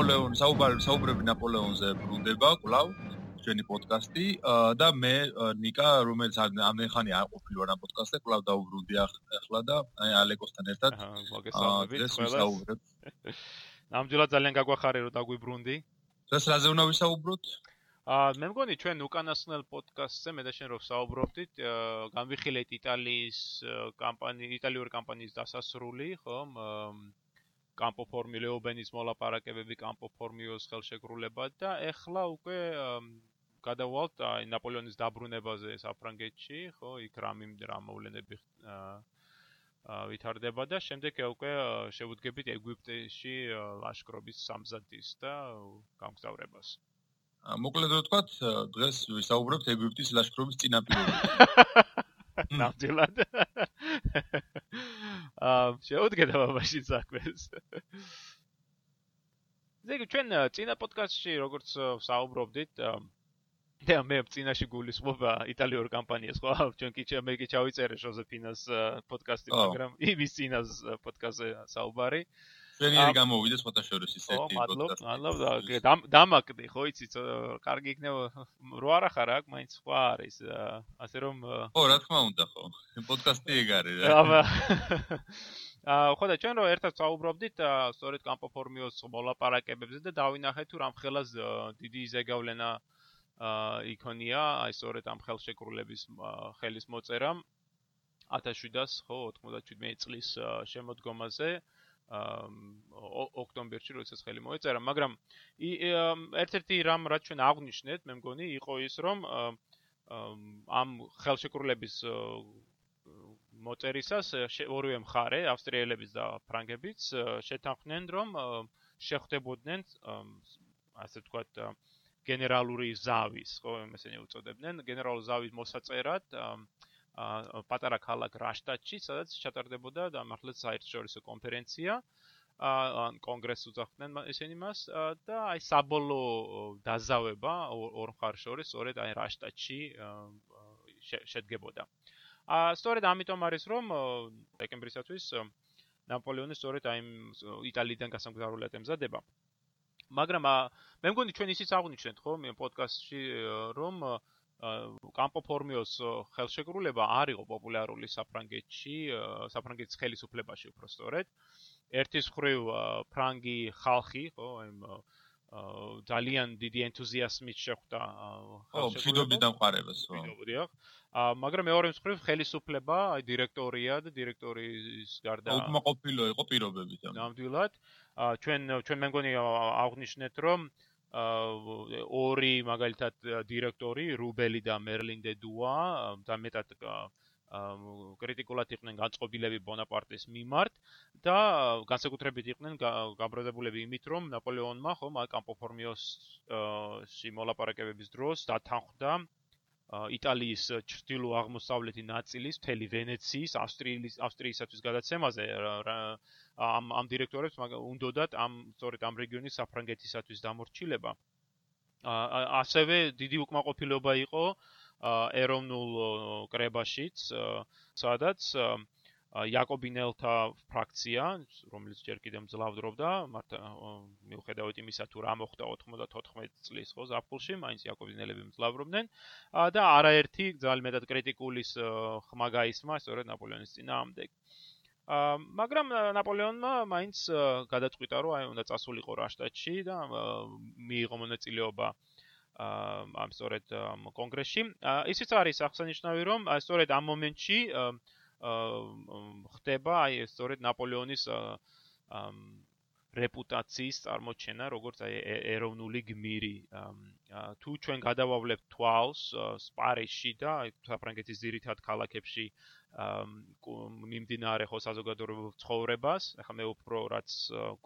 ნაპოლეონი საუბარი საუბრები ნაპოლეონზე ბრუნდება კვლავ ჩვენი პოდკასტი. და მე ნიკა რომელიც ამდენ ხანი არ ყოფილა რა პოდკასტზე კვლავ დაუბრუნდი ახლა და აი ალეკოსთან ერთად. მოგესალმებით ყველას. ნამდვილად ძალიან გაგვახარე რომ დაგვიბრუნდი. დღეს რაზე უნდა ვისაუბროთ? აა მე მგონი ჩვენ უკანასკნელ პოდკასტზე მე და შენ რომ საუბრობდით განვიხილეთ იტალიის კამპანიის იტალიური კამპანიის დასასრული ხომ? აა კამპო ფორმილიობენის მოლაპარაკებები კამპო ფორმიოს ხელშეკრულება და ეხლა უკვე გადავალთ აი ნაპოლეონის დაბრუნებაზე საფრანგეთში, ხო, იქ რამიმ რა მოვლენები აა ვითარდება და შემდეგ უკვე შევუდგებით ეგვიპტეში ლაშქრობის სამზადისს და გამგზავრებას. მოკლედ რა თქვა, დღეს ვისაუბრებთ ეგვიპტის ლაშქრობის წინაპირობაზე. ნამდვილად. აა შეუდგეთ აბაში საქმეს. ზეგი ჩვენ წინა პოდკასტში როგორც საუბრობდით და მე წინაში გულისხმობა იტალიურ კამპანიას ხო? ჩვენ კი მე კი ჩავიწერე ჟოზეფინას პოდკასტი მაგრამ იმის წინას პოდკასტზე საუბარი. ჩვენი ერი გამოვიდა სხვათა შორის ის ერთი პოდკასტი მადლობა დამაკდი ხო იცი კარგი იქნება რო არა ხარ აქ მაინც სხვა არის ასე რომ ხო რა თქმა უნდა ხო პოდკასტი ეგ არის რა. აბა აა ხო და ჩვენ რო ერთად საუბრობდით სწორედ კამპოფორმიოს მოლაპარაკებებზე და დავინახეთ თუ რამხელას დიდი ზეგავლენა აა იქონია აი სწორედ ამ ხელშეკრულების ხელის მოწერამ. 1700 ხო 97 წლის შემოდგომაზე. აა ოქტომბერში როდესაც ხელი მოეწერა მაგრამ ერთ-ერთი რამ რაც ჩვენ აღნიშნეთ მე მგონი იყო ის რომ ამ ხელშეკრულების მოწერისას ორივე მხარე ავსტრიელებიც და ფრანგებიც შეთანხმდნენ რომ შეხვდებოდნენ ასე ვთქვათ გენერალური ზავის, ხო, ესენი უწოდებდნენ, გენერალური ზავის მოსაწერად აა პატარა ქალაქ რაშტატში, სადაც ჩატარდებოდა და მართლაც საერთაშორისო კონფერენცია, აა კონგრესს უძახდნენ ესენი მას და აი საბოლო დაზავება ორ მხარს შორის, სწორედ აი რაშტატში შედგებოდა. აა სწორედ ამიტომ არის რომ დეკემბრისათვის ნაპოლეონი სწორედ აი იტალიიდან გასამგზავრებლად ემზადება. მაგრამ მე მგონი ჩვენ ისიც აღნიშნეთ ხო მე პოდკასტში რომ კამპო ფორმიოს ხელშეკრულება არ იყო პოპულარული საფრანგეთში საფრანგეთის ხელისუფლებაში უფრო სწორედ ერთის ხრივ ფრანგი ხალხი ხო აი ძალიან დიდი ენთუზიაზმით შეხვდა ხო ფიდობის დამყარებას ხო ფიდობდი ხო ა მაგრამ მეორე მხრივ ხელისუფლება, აი დირექტორია და დირექტორის გარდა უკმაყოფილო იყო პირობებით. ნამდვილად. ა ჩვენ ჩვენ მე მგონი აღნიშნეთ რომ ორი მაგალითად დირექტორი რუბელი და მერლინ დე დუა და მეტად კრიტიკულად იყვნენ განწყობილები ბონაპარტის მიმართ და განსაკუთრებით იყვნენ გაბრაზებულები იმით რომ ნაპოლეონმა ხომ კამპოფორმიოს სიმოლაპარაკებების დროს დათანხმდა იტალიის ჩრდილო აღმოსავლეთი ნაწილის მთელი ვენეციის ავსტრიის ავსტრიისათვის გადაცემაზე ამ ამ დირექტორებს უნდათ ამ სწორედ ამ რეგიონის საფრანგეთისათვის დამორჩილება. ასევე დიდი უკმაყოფილება იყო ეროვნულ კრებაშიც სადაც იაკობინელთა ფრაქცია, რომელიც ჯერ კიდევ მძლავრობდა, მართ მიუხედავად იმისა, თუ რა მოხდა 94 წლის ხო ზაფხულში, მაინც იაკობინელები მძლავრობდნენ და არაერთი ძალიან მეტად კრიტიკულის ხმა გაისმა სწორედ ნაპოლეონის წინააღმდეგ. აა მაგრამ ნაპოლეონმა მაინც გადაწყვიტა, რომ აი უნდა წასულიყო რაშტატში და მიიღო მონაწილეობა ამ სწორედ კონგრესში. ისიც არის აღსანიშნავი, რომ სწორედ ამ მომენტში აა ხდება აი სწორედ ნაპოლეონის რეპუტაციის წარმოჩენა როგორც აი ეროვნული გმირი. თუ ჩვენ გადავავლებთ თვალს სპარიზში და საფრანგეთის ძირითად ქალაქებში მიმდინარე ხო საზოგადოებრივ ცხოვრებას ახლა მე უფრო რაც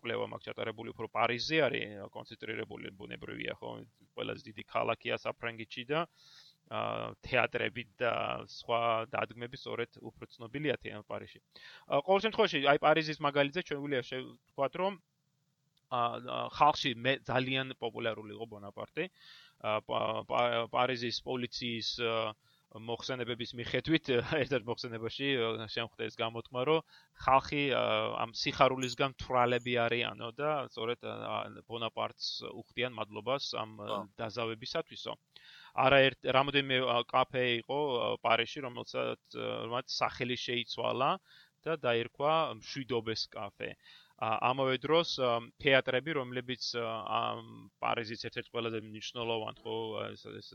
კვლევა მაქვს ჩატარებული უფრო პარიზზე არის კონცენტრირებული ბუნებრივია ხო ყველაზე დიდი ქალაქია საფრანგეთში და თეატრები და სხვა დადგმები სწორედ უფრო ცნობილია თეა პარიზში. ყოველ შემთხვევაში, აი პარიზის მაგალითზე ჩვენგულია შევთქვათ, რომ ხალხში მე ძალიან პოპულარული იყო ბონაპარტე. პარიზის პოლიციის მოხსენებების მიხედვით ერთ-ერთ მოხსენებაში შემხვდეს გამოთქმა, რომ ხალხი ამ სიხარულისგან თვრალები არიანო და სწორედ ბონაპარტს უხდიან მადლობას ამ დაზავებისათვისო. არაერთ რამოდენიმე კაფე იყო პარიში, რომელსაც მათ სახელი შეიცვალა და დაერქვა მშვიდობის კაფე. ამავე დროს თეატრები, რომლებიც პარიზის ერთ-ერთ ყველაზე მნიშვნელოვან ხო ეს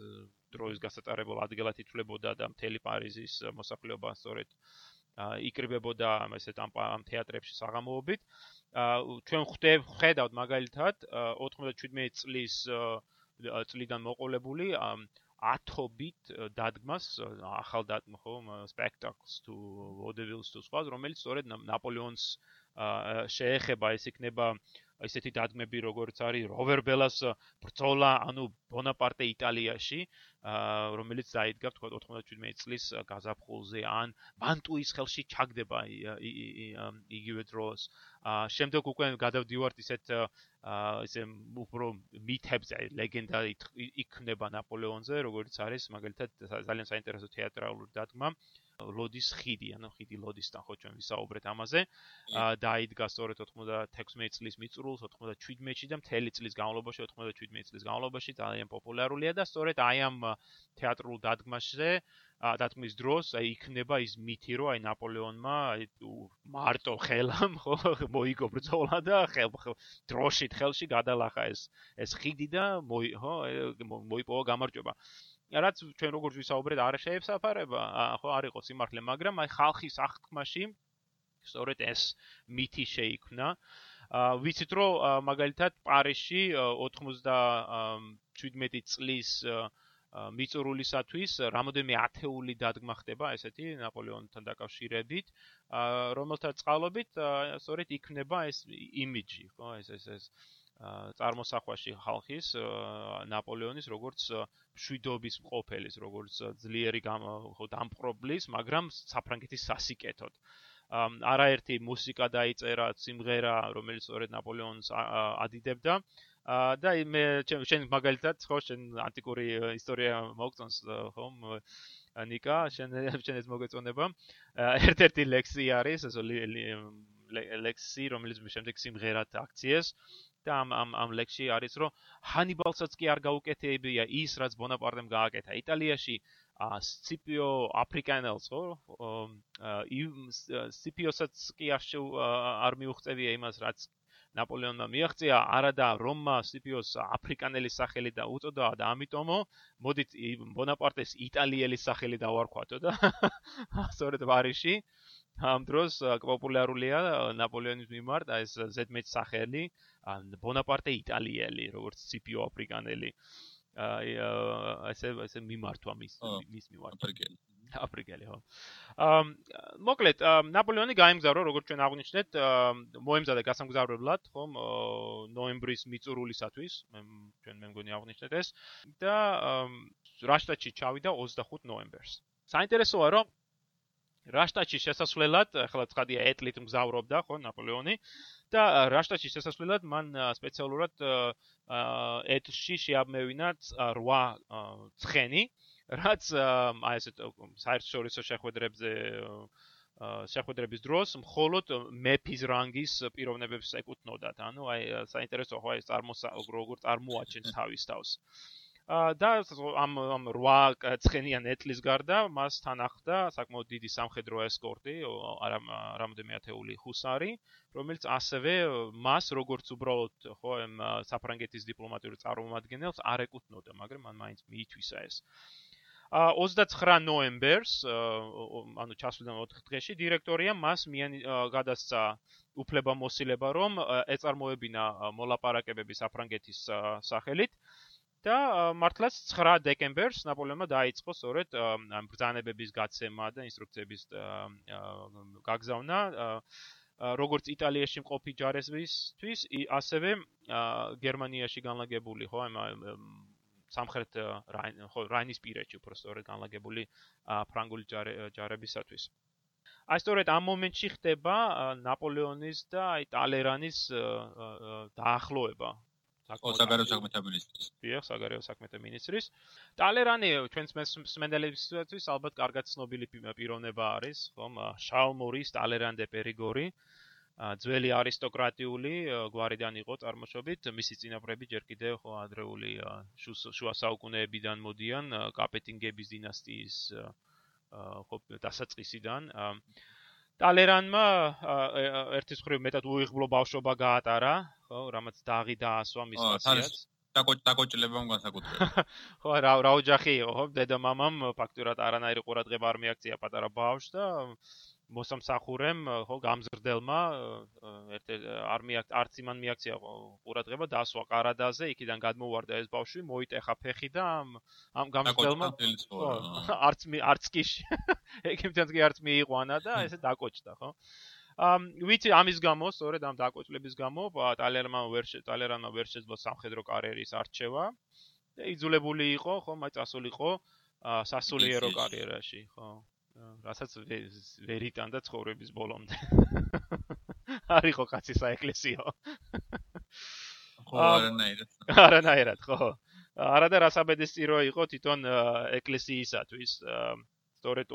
დროის გასატარებელ ადგილად ითვლებოდა და მთელი პარიზის მოსახლეობა სწორედ იკრიბებოდა ესეთ ამ თეატრებში საღამოობით. ჩვენ ხვდებ ხედავთ მაგალითად 97 წლის წლიდან მოყოლებული ათობით დადგმას ახალ დადგმა ხო სპექტაკლს თუ ვოდებილს თუ სხვა რომელიც სწორედ ნაპოლეონის შეეხება ეს იქნება ესეთი დადგმები როგორც არის როვერ ბელას ბრძოლა ანუ ბონაპარტე იტალიაში რომელიც დაიდგა თქვა 97 წლის გაზაფხულზე ან მანტუის ხელში ჩაგდება იგივე დროს შემდეგ უკვე გადავდივართ ისეთ ისე უფრო მითებზე ლეგენდა იქნება ნაპოლეონზე როგორც არის მაგალითად ძალიან საინტერესო თეატრალური დადგმა ლოდის ხიდი, ანუ ხიდი ლოდისთან ხო ჩვენ ვისაუბრეთ ამაზე. აა დაიდგა სწორედ 96 წლის მიწურულს 97-ში და მთელი წლის განმავლობაში 97 წლის განმავლობაში ძალიან პოპულარულია და სწორედ აი ამ თეატრულ დადგმაზე ა დათმის დროს აი იქნება ის მითი რომ აი ნაპოლეონმა მარტო ხელამ ხო მოიგო ბრძოლა და ხელ დროშით ხელში გადალახა ეს ეს ხიდი და მოი ხო მოიპოვა გამარჯობა. რაც ჩვენ როგორც ვისაუბრეთ არ შეეფსაფარება? ხო არ იყო სიმართლე მაგრამ აი ხალხის აღთქმაში სწორედ ეს მითი შეიქმნა ვიცით რომ მაგალითად პარიში 97 წლის მიწურულისათვის რამოდენიმე ათეული დადგმა ხდება ესეთი ნაპოლეონთან დაკავშირებით რომელთა წყალობით სწორედ იქნება ეს იმიჯი ხო ეს ეს ეს წარმოსახვაში ხალხის ნაპოლეონის როგორც შვიდობის მყოფელის, როგორც ძლიერი ხო დამპრობლის, მაგრამ საფრანგეთის სასიკეთოდ. არაერთი მუსიკა დაიწერა, სიმღერა, რომელიც სწორედ ნაპოლეონს ადიდებდა. და მე შენ მაგალითად ხო შენ ანტიკური ისტორია მოგწონს ხომ ნიკა შენ შენ ეს მოგეწონება. ერთ-ერთი ლექსი არის ეს ლექსი რომელიც შემდეგ სიმღერად აქციეს. და ამ ამ ამ ლექსში არის რომ ჰანიბალსაც კი არ გაუკეთებია ის რაც ბონაპარტემ გააკეთა. იტალიაში სციპიო აფრიკანელს ხო? სციპიოსაც კი არ მიუღწევია იმას რაც ნაპოლეონმა მიაღწია. არადა რომმა სციპიოს აფრიკანელის სახელი და უწოდა და ამიტომო მოდით ბონაპარტეს იტალიელის სახელი დავარქვათო და სწორედ პარიში ამ დროს პოპულარულია ნაპოლეონის მიმართ ეს ზედმეტ სახელი ბონაპარტე იტალიელი, როგორც სიპიო აფრიკანელი. აი ესე ესე მიმართვა მის მის მიმართ. აფრიკელი. აფრიკელი ხო. აა მოკლედ ნაპოლეონი გაიმგზავრო როგორც ჩვენ აღნიშნეთ, მოემზადა გასამგზავრებლად, ხომ, ნოემბრის მიწურულისათვის, მე ჩვენ მე მგონი აღნიშნეთ ეს და რაშტატში ჩავიდა 25 ნოემბერს. საინტერესოა რომ რაშტატში შესასვლელად, ახლა ცხადია ეტლით მგზავრობდა, ხო, ნაპოლეონი და რაშტატში შესასვლელად მან სპეციალურად ეტლში შეაბმევინა 8 ცხენი, რაც აი ესეთ საერთაშორისო შეხვედრებზე შეხვედრების დროს მხოლოდ მეფის რანგის პიროვნებებს ეკუთვნოდათ. ანუ აი საინტერესო ხო ეს წარმოსა როგორ წარმოაჩენს თავის თავს. და ამ ამ 8 ცხენიან ეტლის გარდა მას თან ახლდა საკმაოდ დიდი სამხედრო ესკორტი, არა რამოდენიმე ათეული ჰუსარი, რომელიც ასევე მას როგორც უბრალოდ ხო ამ საფრანგეთის დიპლომატიურ წარმომადგენელს არ ეკუთვნოდა, მაგრამ მან მაინც მიითვისა ეს. ა 29 ნოემბერს, ანუ ჩასვლიდან 4 დღეში დირექტორია მას მიან გადასცა უფლება მოსილება, რომ ეწარმოებინა მოლაპარაკებები საფრანგეთის სახელით. და მართლაც 9 დეკემბერს ნაპოლეონმა დაიწყო სწორედ ბრძანებების გაცემა და ინსტრუქციების გაგზავნა როგორც იტალიაში მყოფი ჯარისმისთვის, ასევე გერმანიაში განლაგებული ხო ამ სამხრეთ რაინ ხო რაინის პირეთში უფრო სწორედ განლაგებული ფრანგული ჯარებისათვის. აი სწორედ ამ მომენტში ხდება ნაპოლეონის და აი ტალერანის დაახლოება საგარეო საქმეთა მინისტრის. დიახ, საგარეო საქმეთა მინისტრის. ტალერანი ჩვენს მსმენელებისთვის ალბათ კარგად ცნობილი პიროვნება არის, ხომ? შალმორის ტალერანდე პერიგორი. ძველი არისტოკრატიული გვარიდან იყო წარმოშობით, მისი წინაპრები ჯერ კიდევ ხო ადრეული შუა საუკუნეებიდან მოდიან კაპეტინგების დინასტიის ხო დასაწყისიდან. ტალერანმა ერთის ხრივ მეტად უიღბლო ბავშვობა გაატარა, ხო, რამაც დაღი დაასვა მის ხასიათს. დაკოჭ დაკოჭლება განსაკუთრებით. ხო, რა რა ოჯახი იყო, ხო, დედა მამამ ფაქტურად არანაირი ყურადღება არ მიაქცია პატარა ბავშვს და მოსამსახურემ ხო გამზრდელმა ერთ არ მიაქ არც იმან მიაქცია ყურადღება დასვა ყარადაზე იქიდან გადმოვარდა ეს ბავშვი მოიტეხა ფეხი და ამ ამ გამზრდელმა არც არც კი ეგეთთან კი არც მიიყვანა და ესე დაკოჭდა ხო ვიცი ამის გამო სწორედ ამ დაკოჭლების გამო ტალერმა ვერ ტალერანა ვერ შეძლო სამხედრო კარიერის არჩევა და იძულებული იყო ხო მაინც ასულიყო სასულიერო კარიერაში ხო რასაც ვერ იტანდა ცხოვრების ბოლომდე. არისო კაცი საეკლესიო. ხო, არანაირად. არანაირად, ხო. არადა რასაბედისწირო იყო თვითონ ეკლესიისათვის. სწორედ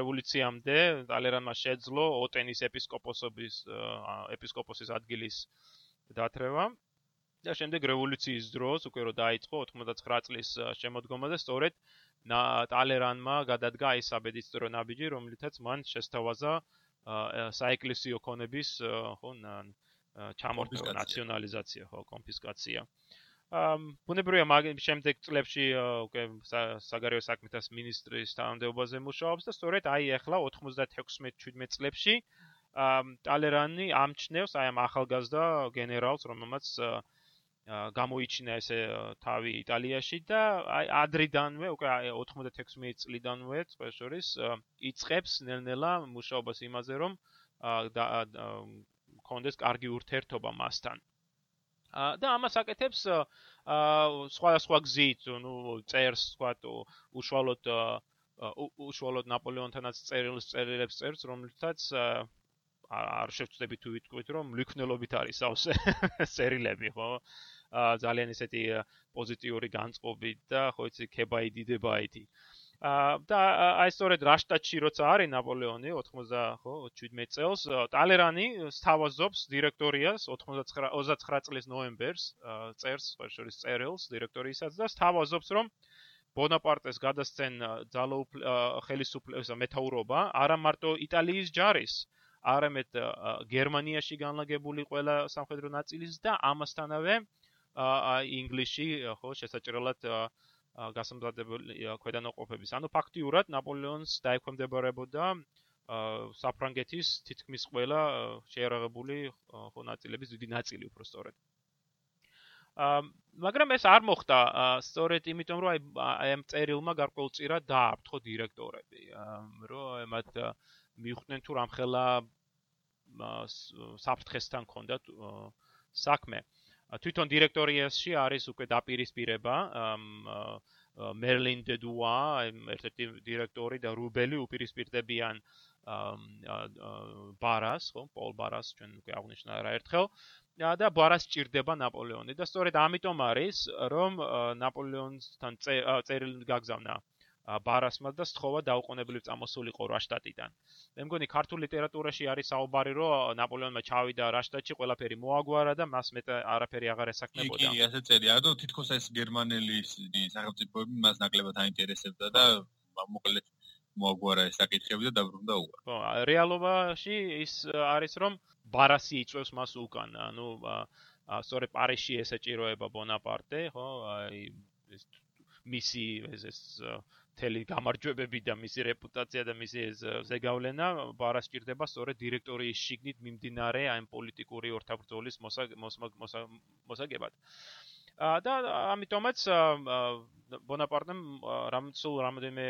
რევოლუციამდე ტალერანმა შეძლო ოტენის ეპისკოპოსობის ეპისკოპოსის ადგილის დათრევა. და შემდეგ რევოლუციის დროს უკვე რო დაიწყო 99 წლის შემოდგომა და სწორედ ტალერანმა გადადგა ეს საბედისწერო ნაბიჯი, რომლითაც მან შესთავაზა საეკლესიო ქონების ხო ჩამორთვა, ნაციონალიზაცია, ხო, კონფისკაცია. ამ ბუნებრივია მაგ შემდეგ წლებში უკვე საგარეო საქმეთა მინისტრის თანამდებობაზე მუშაობს და სწორედ აი ახლა 96-17 წლებში ამ ტალერანი ამჩნევს აი ამ ახალგაზრდა გენერალს, რომელმაც გამოიჩინა ესე თავი იტალიაში და აი ადრიდანვე უკვე 96 წლიდანვე შორის იწખებს ნელ-ნელა მუშაობას იმაზე რომ კონდეს კარგი ურთიერთობა მასთან. და ამას აკეთებს სხვა სხვა გზით, ну, წერს, სხვა უშუალოდ უშუალოდ ნაპოლეონთანაც წერილს წერილებს წერს, რომლითაც არ შევწდები თუ ვიტყვით რომ ლიქნელობით არის ავსე წერილები, ხო? ძალიან ისეთი პოზიტიური განწყობი და ხო იცი ქებაიდიდებაიდი. აა და აი სწორედ რაშტატში როცა არის ნაპოლეონი 80 ხო 17 წელს ტალერანი სთავაზობს დირექტორიას 89 29 წლის ნოემბერს წერს შორის წერილს დირექტორიასაც და სთავაზობს რომ ბონაპარტეს გადასცენ ძალოუფლ ხელისუფლების მეთაურობა არა მარტო იტალიის ჯარის არამედ გერმანიაში განლაგებული ყველა სამხედრო ნაწილის და ამასთანავე აი ინგლისში ხო შესაძლებლად გასამზადებელი ქვედანაყოფების. ანუ ფაქტიურად ნაპოლეონს დაექვემდებარებოდა საფრანგეთის თითქმის ყველა შეერაღებული ხო ნაწილების დიდი ნაწილი უფრო სწორედ. მაგრამ ეს არ მოხდა სწორედ იმიტომ რომ აი ამ წერილმა გარკვეულწილად დააფრთხო დირექტორები რომ მათ მიხვდნენ თუ რამხელა საფრთხესთან კონდათ საქმე. აა თვითონ დირექტორიაში არის უკვე დაპირისპირება მერლინ დედუა ერთ-ერთი დირექტორი და რუბელი უპირისპირდებიან ბარას, ხო, პოლ ბარას ჩვენ უკვე აღნიშნა რა ერთხელ და ბარას ჭირდება ნაპოლეონი. და სწორედ ამიტომ არის რომ ნაპოლეონთან წერილი გაგზავნა ბარასმა და სთხოვა დაუყოვნებლივ წამოსულიყო რაშტატიდან. მე მგონი ქართულ ლიტერატურაში არის საუბარი, რომ ნაპოლეონმა ჩავიდა რაშტატში, ყველაფერი მოაგვარა და მას მეტ არაფერი აღარ ესაკნებოდა. კი, ასე წერია, რომ თითქოს ეს გერმანელი სახელმწიფოები მას ნაკლებად აინტერესებდა და მოკლედ მოაგვარა ეს საკითხები და დაბრუნდა უარ. ხო, რეალობაში ის არის რომ ბარასი იწევს მას უკან, ანუ სწორედ პარიში ესეჭიროება ბონაპარტე, ხო, აი ეს მისი ეს ეს მთელი გამარჯვებები და მისი რეპუტაცია და მისი ზეგავლენა ბარას ჭირდება სწორედ დირექტორიის შიგნით მიმდინარე აი პოლიტიკური ორთაბრძოლის მოსაგებად. და ამიტომაც ბონაპარტემ რამცულ რამოდენმე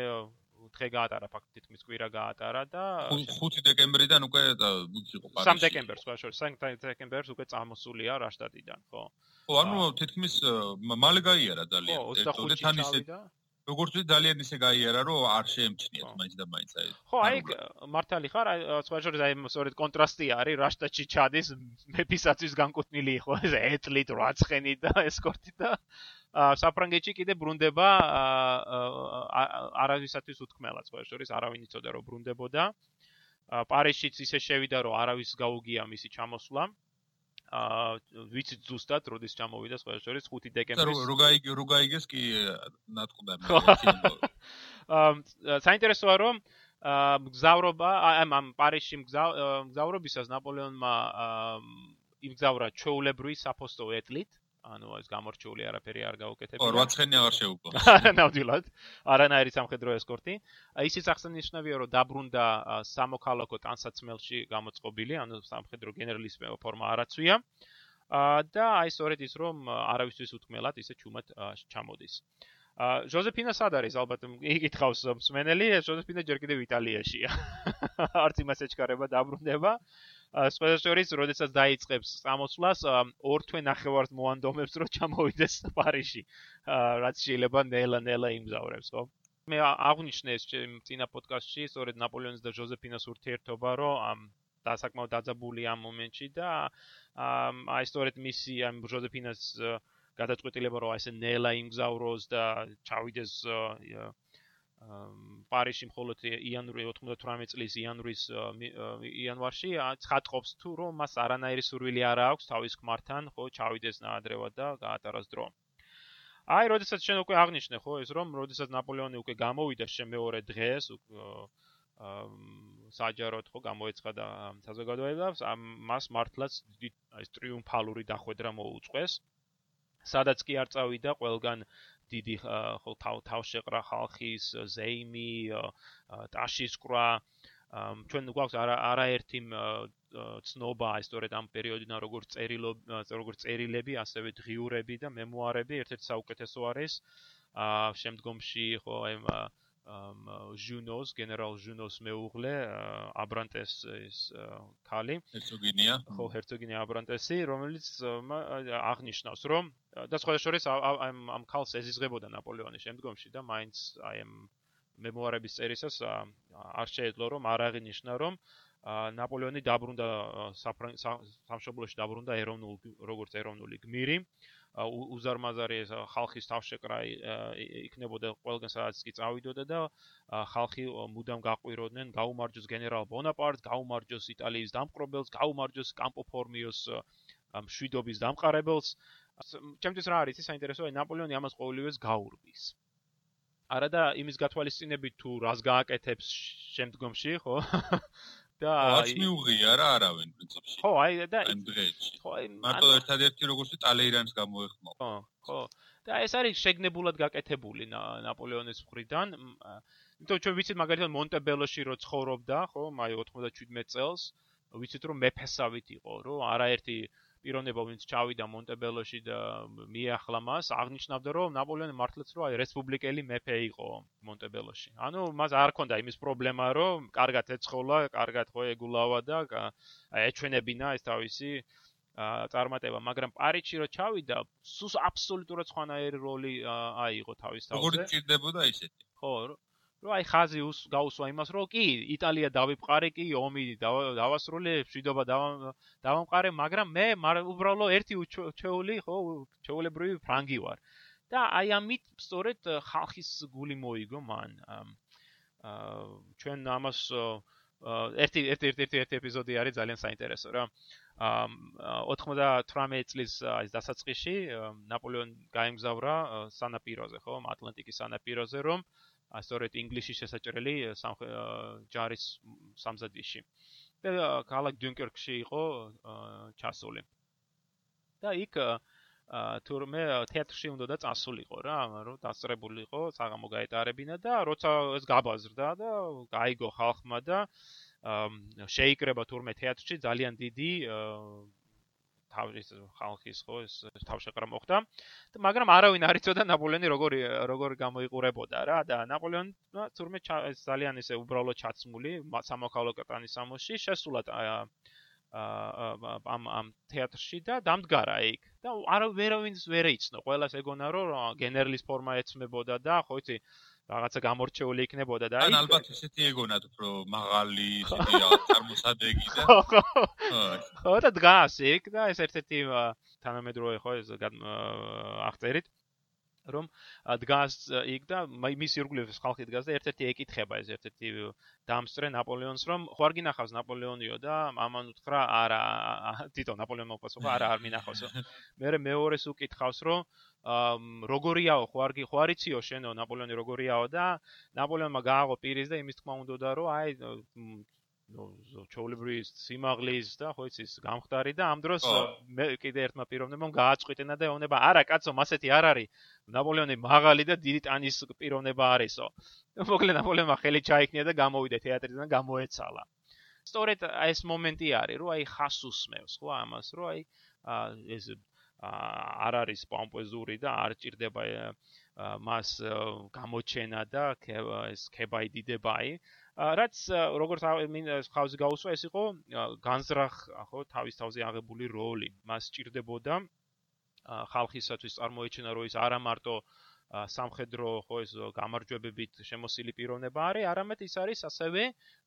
დღე გაატარა ფაქტი თითქმის კვირა გაატარა და 5 დეკემბრიდან უკვე იყო პარიზში. 3 დეკემბერს ხო შორ 3 დეკემბერს უკვე წამოსულია რაშტატიდან ხო. ხო ანუ თითქმის მალე გაიარა ძალიან. 25 თან ისე როგორც ვთქვი ძალიან ისე გაიარა რომ არ შეემჩნიათ მაინც და მაინც აი ხო აი მართალი ხარ აი სხვა შორის აი სწორედ კონტრასტი არის რაშტაჩი ჩადის მეფისაცის განკუთვნილი იყო ეს ეტლით რაცხენი და ესკორტი და საფრანგეთში კიდე ბრუნდება არავისათვის უთქმელად სხვა შორის არავინ იცოდა რომ ბრუნდებოდა. პარიზშიც ისე შევიდა რომ არავის გაუგია მისი ჩამოსვლა. აა ვიცი ზუსტად როდის ჩამოვიდა სხვა შორის 5 დეკემბრის და როგაიგე როგაიგეს კი ნატყდა მე აა საინტერესოა რომ აა მგზავრობა ამ ამ პარიზში მგზავრობისას ნაპოლეონმა იმგზავრა ჩოულებრივი საფოსტო ეტლით ანუ ეს გამორჩეული არაფერი არ გაუკეთებია. ო, რაცხენი აღარ შეუგო. ნამდვილად. არანაირი სამხედრო ესკორტი. ისიც აღსანიშნავია, რომ დაბრუნდა სამოქალაქო ტანსაცმელში გამოწყობილი, ანუ სამხედრო გენერლის ფორმა არაცვია. და აი სწორედ ის რომ არავისთვის უთქმელად ისე ჩუმად ჩამოდის. ა ჟოზეფინა სად არის ალბათ იკითხავს მსმენელი ჟოზეფინა ჯერ კიდევ იტალიაშია არც იმას ეჩქარება დაბრუნდება შორის, როდესაც დაიწყებს სამოსვლას, ორ თვე ნახევარს მოანდომებს, რომ ჩამოვიდეს პარიში. რაც შეიძლება ნელა-ნელა იმგზავრებს, ხო? მე აღნიშნე ეს წინა პოდკასტში, სწორედ ნაპოლეონის და ჟოზეფინას ურთიერთობა, რომ ამ დასაკმაოდ დაძაბული ამ მომენტში და აი სწორედ მისი ამ ჟოზეფინას გადაწყვეტილება, რომ აი ესე ნელა იმგზავროს და ჩავიდეს პარიზში მხოლოდ იანვრის 98 წლის იანვრის იანვარში ცხადყოფს თუ რომ მას არანაირი სურვილი არ აქვს თავის ქმართან ხო ჩავიდეს ნაადრევად და გაატაროს დრო. აი, როდესაც შენ უკვე აღნიშნე ხო ეს რომ როდესაც ნაპოლეონი უკვე გამოვიდა შემეორე დღეს საჯაროდ ხო გამოეცხადა საზოგადოებას მას მართლაც აი ტრიუმფალური დახვედრა მოუწყვეს სადაც კი არ წავიდა ყველგან დიდი ხო თავშეყრა ხალხის ზეიმი ტაშისკრა ჩვენ გვაქვს არა არაერთი ცნობა ისტორიად ამ პერიოდიდან როგორც წერილო როგორც წერილები ასევე დღიურები და მემუარები ერთ-ერთი საუკეთესო არის. შემდგომში ხო აი ჟუნოს გენერალ ჟუნოს მეუღლე აბრანტეს ის ქალი. ჰერცოგინია. ხო ჰერცოგინია აბრანტესი რომელიც აღნიშნავს რომ და სხვა შორის ამ ამ ქალს ეზიზღებოდა ნაპოლეონი შემდგომში და მაინც აი ამ მემუარების წერისას არ შეეძლო რომ არ აღინიშნა რომ ნაპოლეონი დაბრუნდა სამშობლოში დაბრუნდა ეროვნულ როგორც ეროვნული გმირი უზარმაზარი ეს ხალხის თავშეკრა იქნებოდა ყველგან სადაც კი წავიდოდა და ხალხი მუდამ გაყვიროდნენ გაუმარჯოს გენერალ ბონაპარტს, გაუმარჯოს იტალიის დამპყრობელს, გაუმარჯოს კამპო ფორმიოს მშვიდობის დამყარებელს. ჩემთვის რა არის ის საინტერესოა ნაპოლეონი ამას ყოველივეს გაურბის. არა და იმის გათვალისწინებით თუ რას გააკეთებს შემდგომში, ხო? და აი მიუღია რა არავინ პრინციპში ხო აი და აი დღეში. ხო აი მარტო ერთადერთი როგორც ტალეირანს გამოეხმო. ხო ხო. და ეს არის შეგნებულად გაკეთებული ნაპოლეონის მხრიდან. იმიტომ ჩვენ ვიცით მაგალითად მონტებელოში რო ცხოვრობდა ხო აი 97 წელს ვიცით რომ მეფესავით იყო რომ არაერთი პიროვნება ვინც ჩავიდა მონტებელოში და მიახლა მას აღნიშნავდა რომ ნაპოლეონი მართლაც რო აი რესპუბლიკელი მეფე იყო მონტებელოში. ანუ მას არ ქონდა იმის პრობლემა რომ კარგად ეცხოლა, კარგად ხო ეგულავა და ეჩვენებინა ეს თავისი წარმატება, მაგრამ პარიში რო ჩავიდა, სულ აბსოლუტურად სხვანაირი როლი აიღო თავის თავზე. როგორ ჭირდებოდა ისეთი? ხო, რომ აი ხაზი გაუსვა იმას, რომ კი, იტალია დავიფყარე, კი, ომი დავასრულე, შვიდობა დავამყარე, მაგრამ მე უბრალოდ ერთი ჩეული, ხო, ჩეულებრივი ფრანგი ვარ. და აი ამით სწორედ ხალხის გული მოიგო მან. აა ჩვენ ამას ერთი ერთი ერთი ერთი ეპიზოდი არის ძალიან საინტერესო რა. აა 98 წლის აი დასაწყისში ნაპოლეონ გაემგზავრა სანაპიროზე, ხო, ატლანტიკის სანაპიროზე, რომ სწორედ ინგლისში შესაჭრელი ჯარის სამზადისში. და ქალაქ დუნკერკში იყო ჩასული. და იქ თურმე თეატრში უნდა და წასულიყო რა, რომ დასწრებულიყო, საღამო გაეტარებინა და როცა ეს გაბაზრდა და გაიგო ხალხმა და შეიკრება თურმე თეატრში ძალიან დიდი თავის ხალხის ხო ეს თავშეყრა მოხდა. და მაგრამ არავინ არ იცოდა ნაპოლეონი როგორ როგორ გამოიყურებოდა რა. და ნაპოლეონმა თურმე ძალიან ისე უბრალოდ ჩაცმული სამოქალაქო კატანის სამოსში შესულად ამ ამ თეატრში და დამდგარა იქ. და არ ვერავინს ვერ იცნო. ყველას ეგონა რომ გენერლის ფორმა ეცმებოდა და ხო იცი რაღაცა გამორჩეული იქნებოდა და აი ალბათ ესეთი ეგონათ რომ მაღალი ისეთი წარმოსადეგი და ხო და დგას იქ და ეს ერთ-ერთი თანამედროვე ხო ეს აღწერით რომ დგას იქ და მის ირგვლივ ხალხი დგას და ერთ-ერთი ეკითხება ეს ერთ-ერთი დამსწრე ნაპოლეონს რომ ხო არ გინახავს ნაპოლეონიო და ამან უთხრა არა თვითონ ნაპოლეონმა უპასუხა არა არ მინახავს. მე მეორეს უკითხავს რომ როგორიაო ხო არ ხო არიციო შენო ნაპოლეონი როგორიაო და ნაპოლეონმა გააღო პირის და იმის თქმა უნდა რომ აი ნუ ჩოულებრის სიმაღლის და ხო იცის გამხდარი და ამ დროს მე კიდე ერთმა პიროვნებამ გააწყვეტინა და ეუბნება არა კაცო მასეთი არ არის. ნაპოლეონი მაღალი და დიდი ტანის პიროვნება არისო მოკლედ ნაპოლეონმა ხელი ჩაიქნია და გამოვიდა თეატრიდან გამოეცალა. სწორედ ეს მომენტი არის რომ აი ხას უსმევს ხო ამას რომ აი ეს არ არის პომპეზური და არ ჭირდება მას გამოჩენა და ეს ქებაი დიდებაი რაც როგორც ხავზე გაუსვა ეს იყო განზრახ ხო თავის თავზე აღებული როლი. მას ჭირდებოდა ხალხისათვის წარმოეჩინა რომ ის არა მარტო სამხედრო ხო ეს გამარჯვებებით შემოსილი პიროვნება არის არამედ ის არის ასევე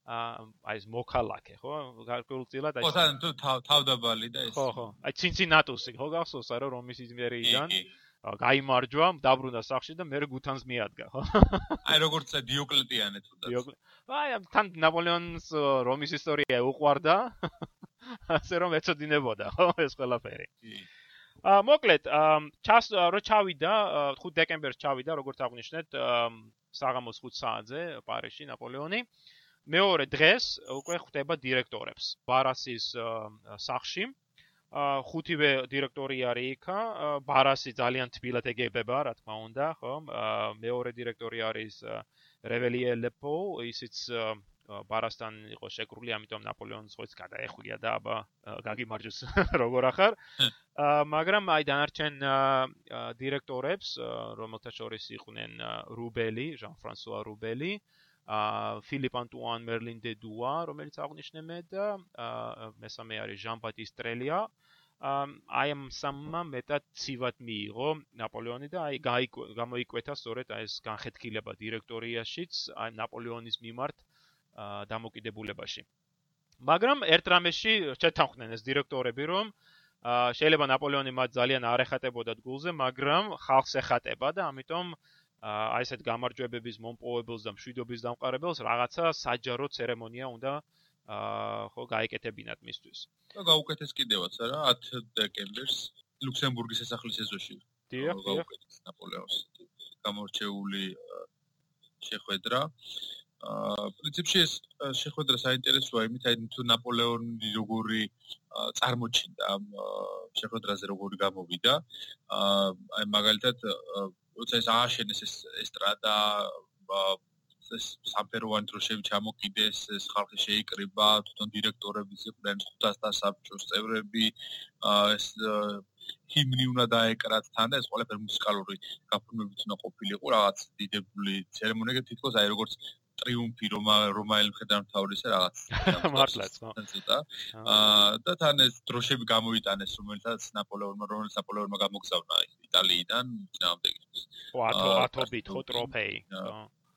აი ეს მოკალაკე ხო? გარკვეულწილად აი ხო თუ თავდაბალი და ეს ხო ხო. აი ცინცინატუსი ხო გახსოვს არა რომ ის იმერიდან გაიმარჯვა, დაბრუნდა სახში და მე გუთანს მიადგა, ხო? აი როგორც დიოკლეტიანე თუნდაც. აი თან ნაპოლეონის რომის ისტორია უყვარდა. ასე რომ ეცოდინებოდა, ხო, ეს ყველაფერი. აა მოკლედ, ჩას რო ჩავიდა 5 დეკემბერს ჩავიდა, როგორც აღნიშნეთ, საღამოს 5 საათზე პარიზში ნაპოლეონი. მეორე დღეს უკვე ხვდება დირექტორებს ბარასის სახში. ხუთივე დირექტორი არის იქა, ბარასი ძალიან თბილად ეგებება, რა თქმა უნდა, ხო? მეორე დირექტორი არის რეველიე ლეპო, ისიც ბარასთან იყო შეკრული, ამიტომ ნაპოლეონს ხოც გადაეხვია და აბა გაგიმარჯოს როგორ ახარ. მაგრამ აი დანარჩენ დირექტორებს, რომელთა შორის იყვნენ რუბელი, ჟან-ფრანსუა რუბელი, ა ფილიპ ანტუან მერლინ დე დუა, რომელიც აღნიშნე და მესამე არის ჟან ბატის ტრელია. აი ამ სამმა მეტად ცივად მიიღო ნაპოლეონი და აი გამოიკვეთა სწორედ ეს განხეთქილება დირექტორიაშიც აი ნაპოლეონის მიმართ დამოკიდებულებაში. მაგრამ ერთ რამეში შეთანხმდნენ ეს დირექტორები რომ შეიძლება ნაპოლეონი მათ ძალიან არ ეხატებოდა გულზე, მაგრამ ხალხს ეხატება და ამიტომ აი ესეთ გამარჯვებების მომპოვებელს და მშვიდობის დამყარებელს რაღაცა საჯარო ცერემონია უნდა აა ხო გაიკეთებინათ მისთვის. და გაუკეთეს კიდევაც რა 10 დეკემბერს ლუქსემბურგის სასახლის ეზოში. დიახ, გაუკეთეს ნაპოლეონის გამორჩეული შეხვედრა. აა პრინციპში ეს შეხვედრა საინტერესოა იმით, აი თუ ნაპოლეონი როგორი წარმოჩინდა ამ შეხვედრაზე როგორი გამოვიდა. აა აი მაგალითად როცა ეს ააშენეს ეს ესტრადა ეს სამფეროვანი დროშები ჩამოკიდეს, ეს ხალხი შეიკრიბა, თვითონ დირექტორების იყვნენ 500 საბჭოს წევრები, ეს ჰიმნი უნდა დაეკრათ თან და ეს ყველაფერი მუსიკალური გაფორმებით უნდა ყოფილიყო, რაღაც დიდებული ცერემონია, თითქოს აი როგორც ტრიუმფი რომა რომაელ მხედართმთავრისა რაღაც მართლაც ხო ცოტა აა და თან ეს დროშები გამოიტანეს რომელთაც ნაპოლეონმა რომელიც ნაპოლეონმა გამოგზავნა იტალიიდან ძამდე ხო ათო ათობით ხო ტროფეი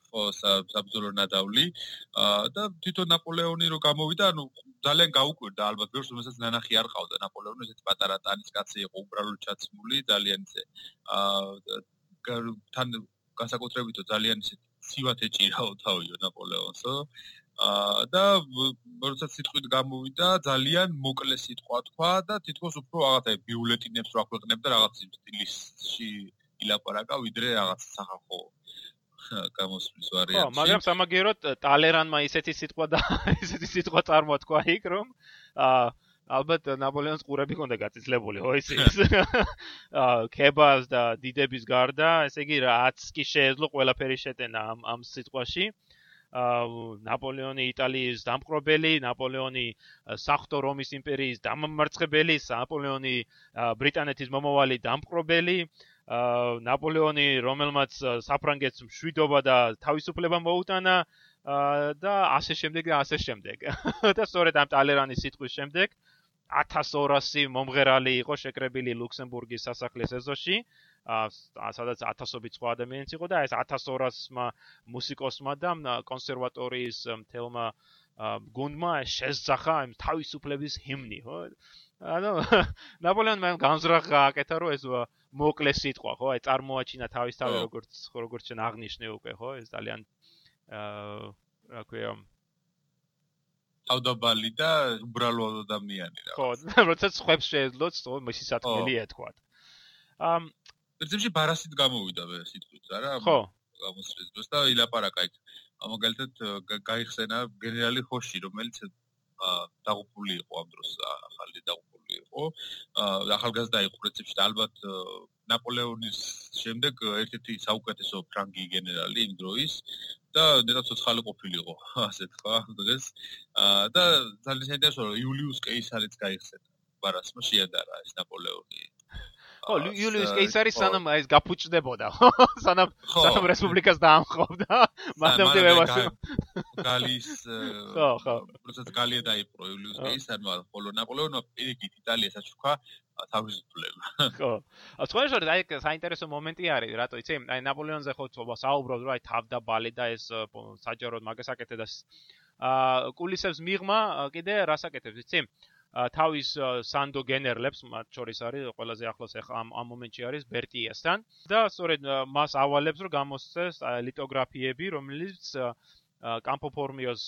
ხო საბძოლო ნადავლი. და თვითონ ნაპოლეონი რო გამოვიდა ანუ ძალიან გაუკვირდა ალბათ ბევრს რომელსაც ნანახი არ ყავდა ნაპოლეონი ესეთი პატარა ტანის კაცი იყო უბრალოდ ჩაცმული ძალიან ისე აა თან განსაკუთრებით ძალიან ისე ცივად ეჭირაო თავიო ნაპოლეონსო აა და როდესაც სიტყვით გამოვიდა ძალიან მოკლე სიტყვა თქვა და თითქოს უფრო რაღაცა ბიულეტინებს რო აქვეყნებდა რაღაც სტილისში ილაპარაკა ვიდრე რაღაც სახალხო გამოსვლის ვარიანტი. ხო, მაგრამ სამაგეროთ ტალერანმა ისეთი სიტყვა და ისეთი სიტყვა წარმოთქვა იქ, რომ აა ალბათ ნაპოლეონის ყურები ქონდა გაწიწლებული, ხო იცის? აა ქებას და დიდების გარდა, ესე იგი რაც კი შეეძლო ყველაფერი შეტენა ამ ამ სიტყვაში. აა ნაპოლეონი იტალიის დამპყრობელი, ნაპოლეონი საფრთხო რომის იმპერიის დამამარცხებელი, ნაპოლეონი ბრიტანეთის მომავალი დამპყრობელი, ნაპოლეონი რომელმაც საფრანგეთს მშვიდობა და თავისუფლება მოუტანა და ასე შემდეგ და ასე შემდეგ. და სწორედ ამ ტალერანის სიტყვის შემდეგ 1200 მომღერალი იყო შეკრებილი ლუქსემბურგის სასახლის ეზოში. აა სადაც 1000ობით სხვა ადამიანიც იყო და ეს 1200-მა მუსიკოსმა და კონსერვატორიის თელმა გუნდმა შეზახა იმ თავისუფლების ჰიმნი, ხო? ანუ ნაპოლეონმა განზრახ გააკეთა რომ ეს მოკლე სიტყვა, ხო? აი წარმოაჩინა თავის თავი როგორც როგორც ჩვენ აღნიშნე უკვე, ხო? ეს ძალიან აა რა ქვია თავდაბალი და უბრალო ადამიანი რა. ხო, როცა ხვებს შეეძლოთ, თო მისი სათქმელი ეთქვა. ამ პრინციპში ბარასით გამოვიდა მე სიტყვით, არა? ხო. გამოსწრეს დროს და ილაპარაკა იქ. მაგალითად გაიხსენა გენერალი ხოში, რომელიც დაღუპული იყო ამ დროს ახალი დაღუპული იყო. ახალგაზრდა იყო პრინციპში და ალბათ ნაპოლეონის შემდეგ ერთ-ერთი საუკეთესო ფრანგი გენერალი იმ დროის და ნეტა ცოცხალი ყოფილიყო, ასე თქვა დღეს. და ძალიან საინტერესოა იულიუს კეისარიც გაიხსენა. ბარასმა შეადარა ეს ნაპოლეონი ხო იულიუს კეისარი სანამ ეს გაფუჭდებოდა ხო? სანამ სანამ რესპუბლიკას დაამხობდა მანდამდე ვევასო გალის ხო ხო. პროცეს გალია დაიპყრო იულიუს კეისარმა ხოლო ნაპოლეონმა პირიქით იტალიას აჩუქა თავისუფლება ხო. ა სხვა შორის აი საინტერესო მომენტი არის რატო იცი აი ნაპოლეონზე ხო საუბრობ რომ აი თავდაბალი და ეს საჯაროდ მაგასაკეთე და აა კულისებს მიღმა კიდე რასაკეთებს იცი თავის სანდო გენერლებს მათ შორის არის ყველაზე ახლოს ამ ამ მომენტში არის ბერტიესთან. და სწორედ მას ავალებს რომ გამოსცეს ლიტოგრაფიები რომელიც კამპო ფორმიოს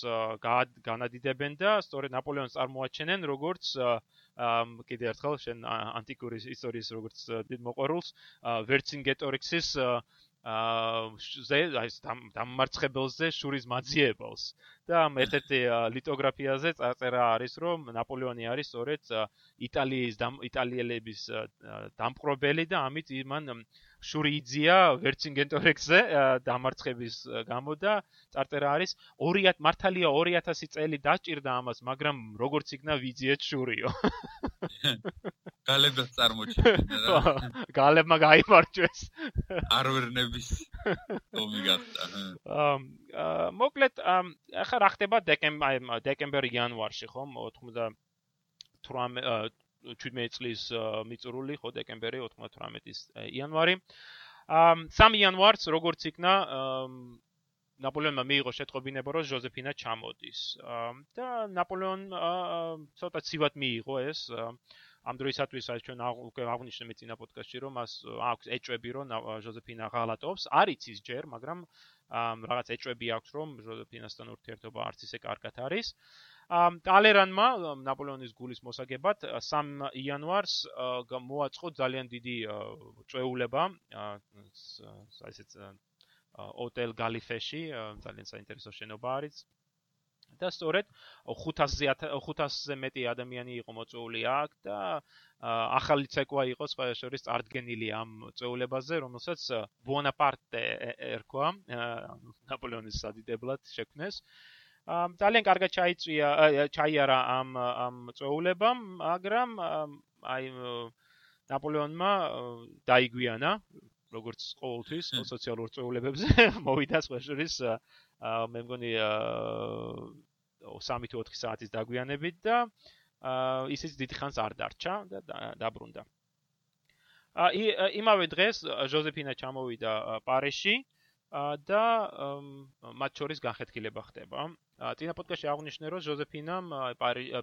განადიდებენ და სწორედ ნაპოლეონს წარმოაჩენენ როგორც კიდე ერთხელ შენ ანტიკური ისტორიის როგორც დიდ მოყვარულს ვერცინგეტორიქსის აა ეს დამმარცხებელზე შურის მაძიებელს და ერთ-ერთი ლიტოგრაფიაზე წარწერა არის რომ ნაპოლეონი არის სწორედ იტალიის იტალიელების დამპყრობელი და ამით იმან შური იძლია ვერცინგენტორექსზე დამარცხების გამო და წარწერა არის 200 მართალია 2000 წელი დაჭირდა ამას მაგრამ როგორც იქნა ვიძიეთ შურიო გალებდა წარმოჩენა რა გალებმა გაიმარჯვეს არვერნების ომი გახდა აა მოკლედ ახლა რა ხდება დეკემბერ იანვარში ხომ 98 17 წლის მიწურული ხო დეკემბერი 98-ის იანვარი. აა 3 იანვარს როგორც იქნა ნაპოლეონმა მიიღო შეტყობინება რომ ჟოზეფინა ჩამოდის. და ნაპოლეონ ცოტა ცივად მიიღო ეს ამ დროისათვის აი ჩვენ უკვე აღნიშნე მეცინა პოდკასტში რომ მას აქვს ეჭვები რომ ჟოზეფინა ღალატობს. არის ის ჯერ, მაგრამ რაღაც ეჭვები აქვს რომ ჟოზეფინასთან ურთიერთობა არც ისე კარგად არის. ტალერანმა ნაპოლეონის გულის მოსაგებად 3 იანვარს მოაწყო ძალიან დიდი წვეულება ესეც ოტელ გალიფეში ძალიან საინტერესო შენობა არის და სწორედ 500-ზე 500-ზე მეტი ადამიანი იყო მოწვეული აქ და ახალი ცეკვა იყო სხვა შორის წარდგენილი ამ წვეულებაზე რომელსაც ბონაპარტე ერქვა ნაპოლეონის სადიდებლად შექმნეს. ძალიან კარგად ჩაიწვია ჩაიარა ამ ამ წვეულებამ, მაგრამ აი ნაპოლეონმა დაიგვიანა როგორც ყოველთვის სოციალურ წვეულებებზე მოვიდა სხვაშორის მე მგონი 3-4 საათის დაგვიანებით და ისიც დიდი ხანს არ დარჩა და დაბრუნდა. აი იმავე დღეს ჟოზეფინა ჩამოვიდა პარიზში და მათ შორის განხეთქილება ხდება. წინა პოდკასტში აღნიშნე რომ ჟოზეფინამ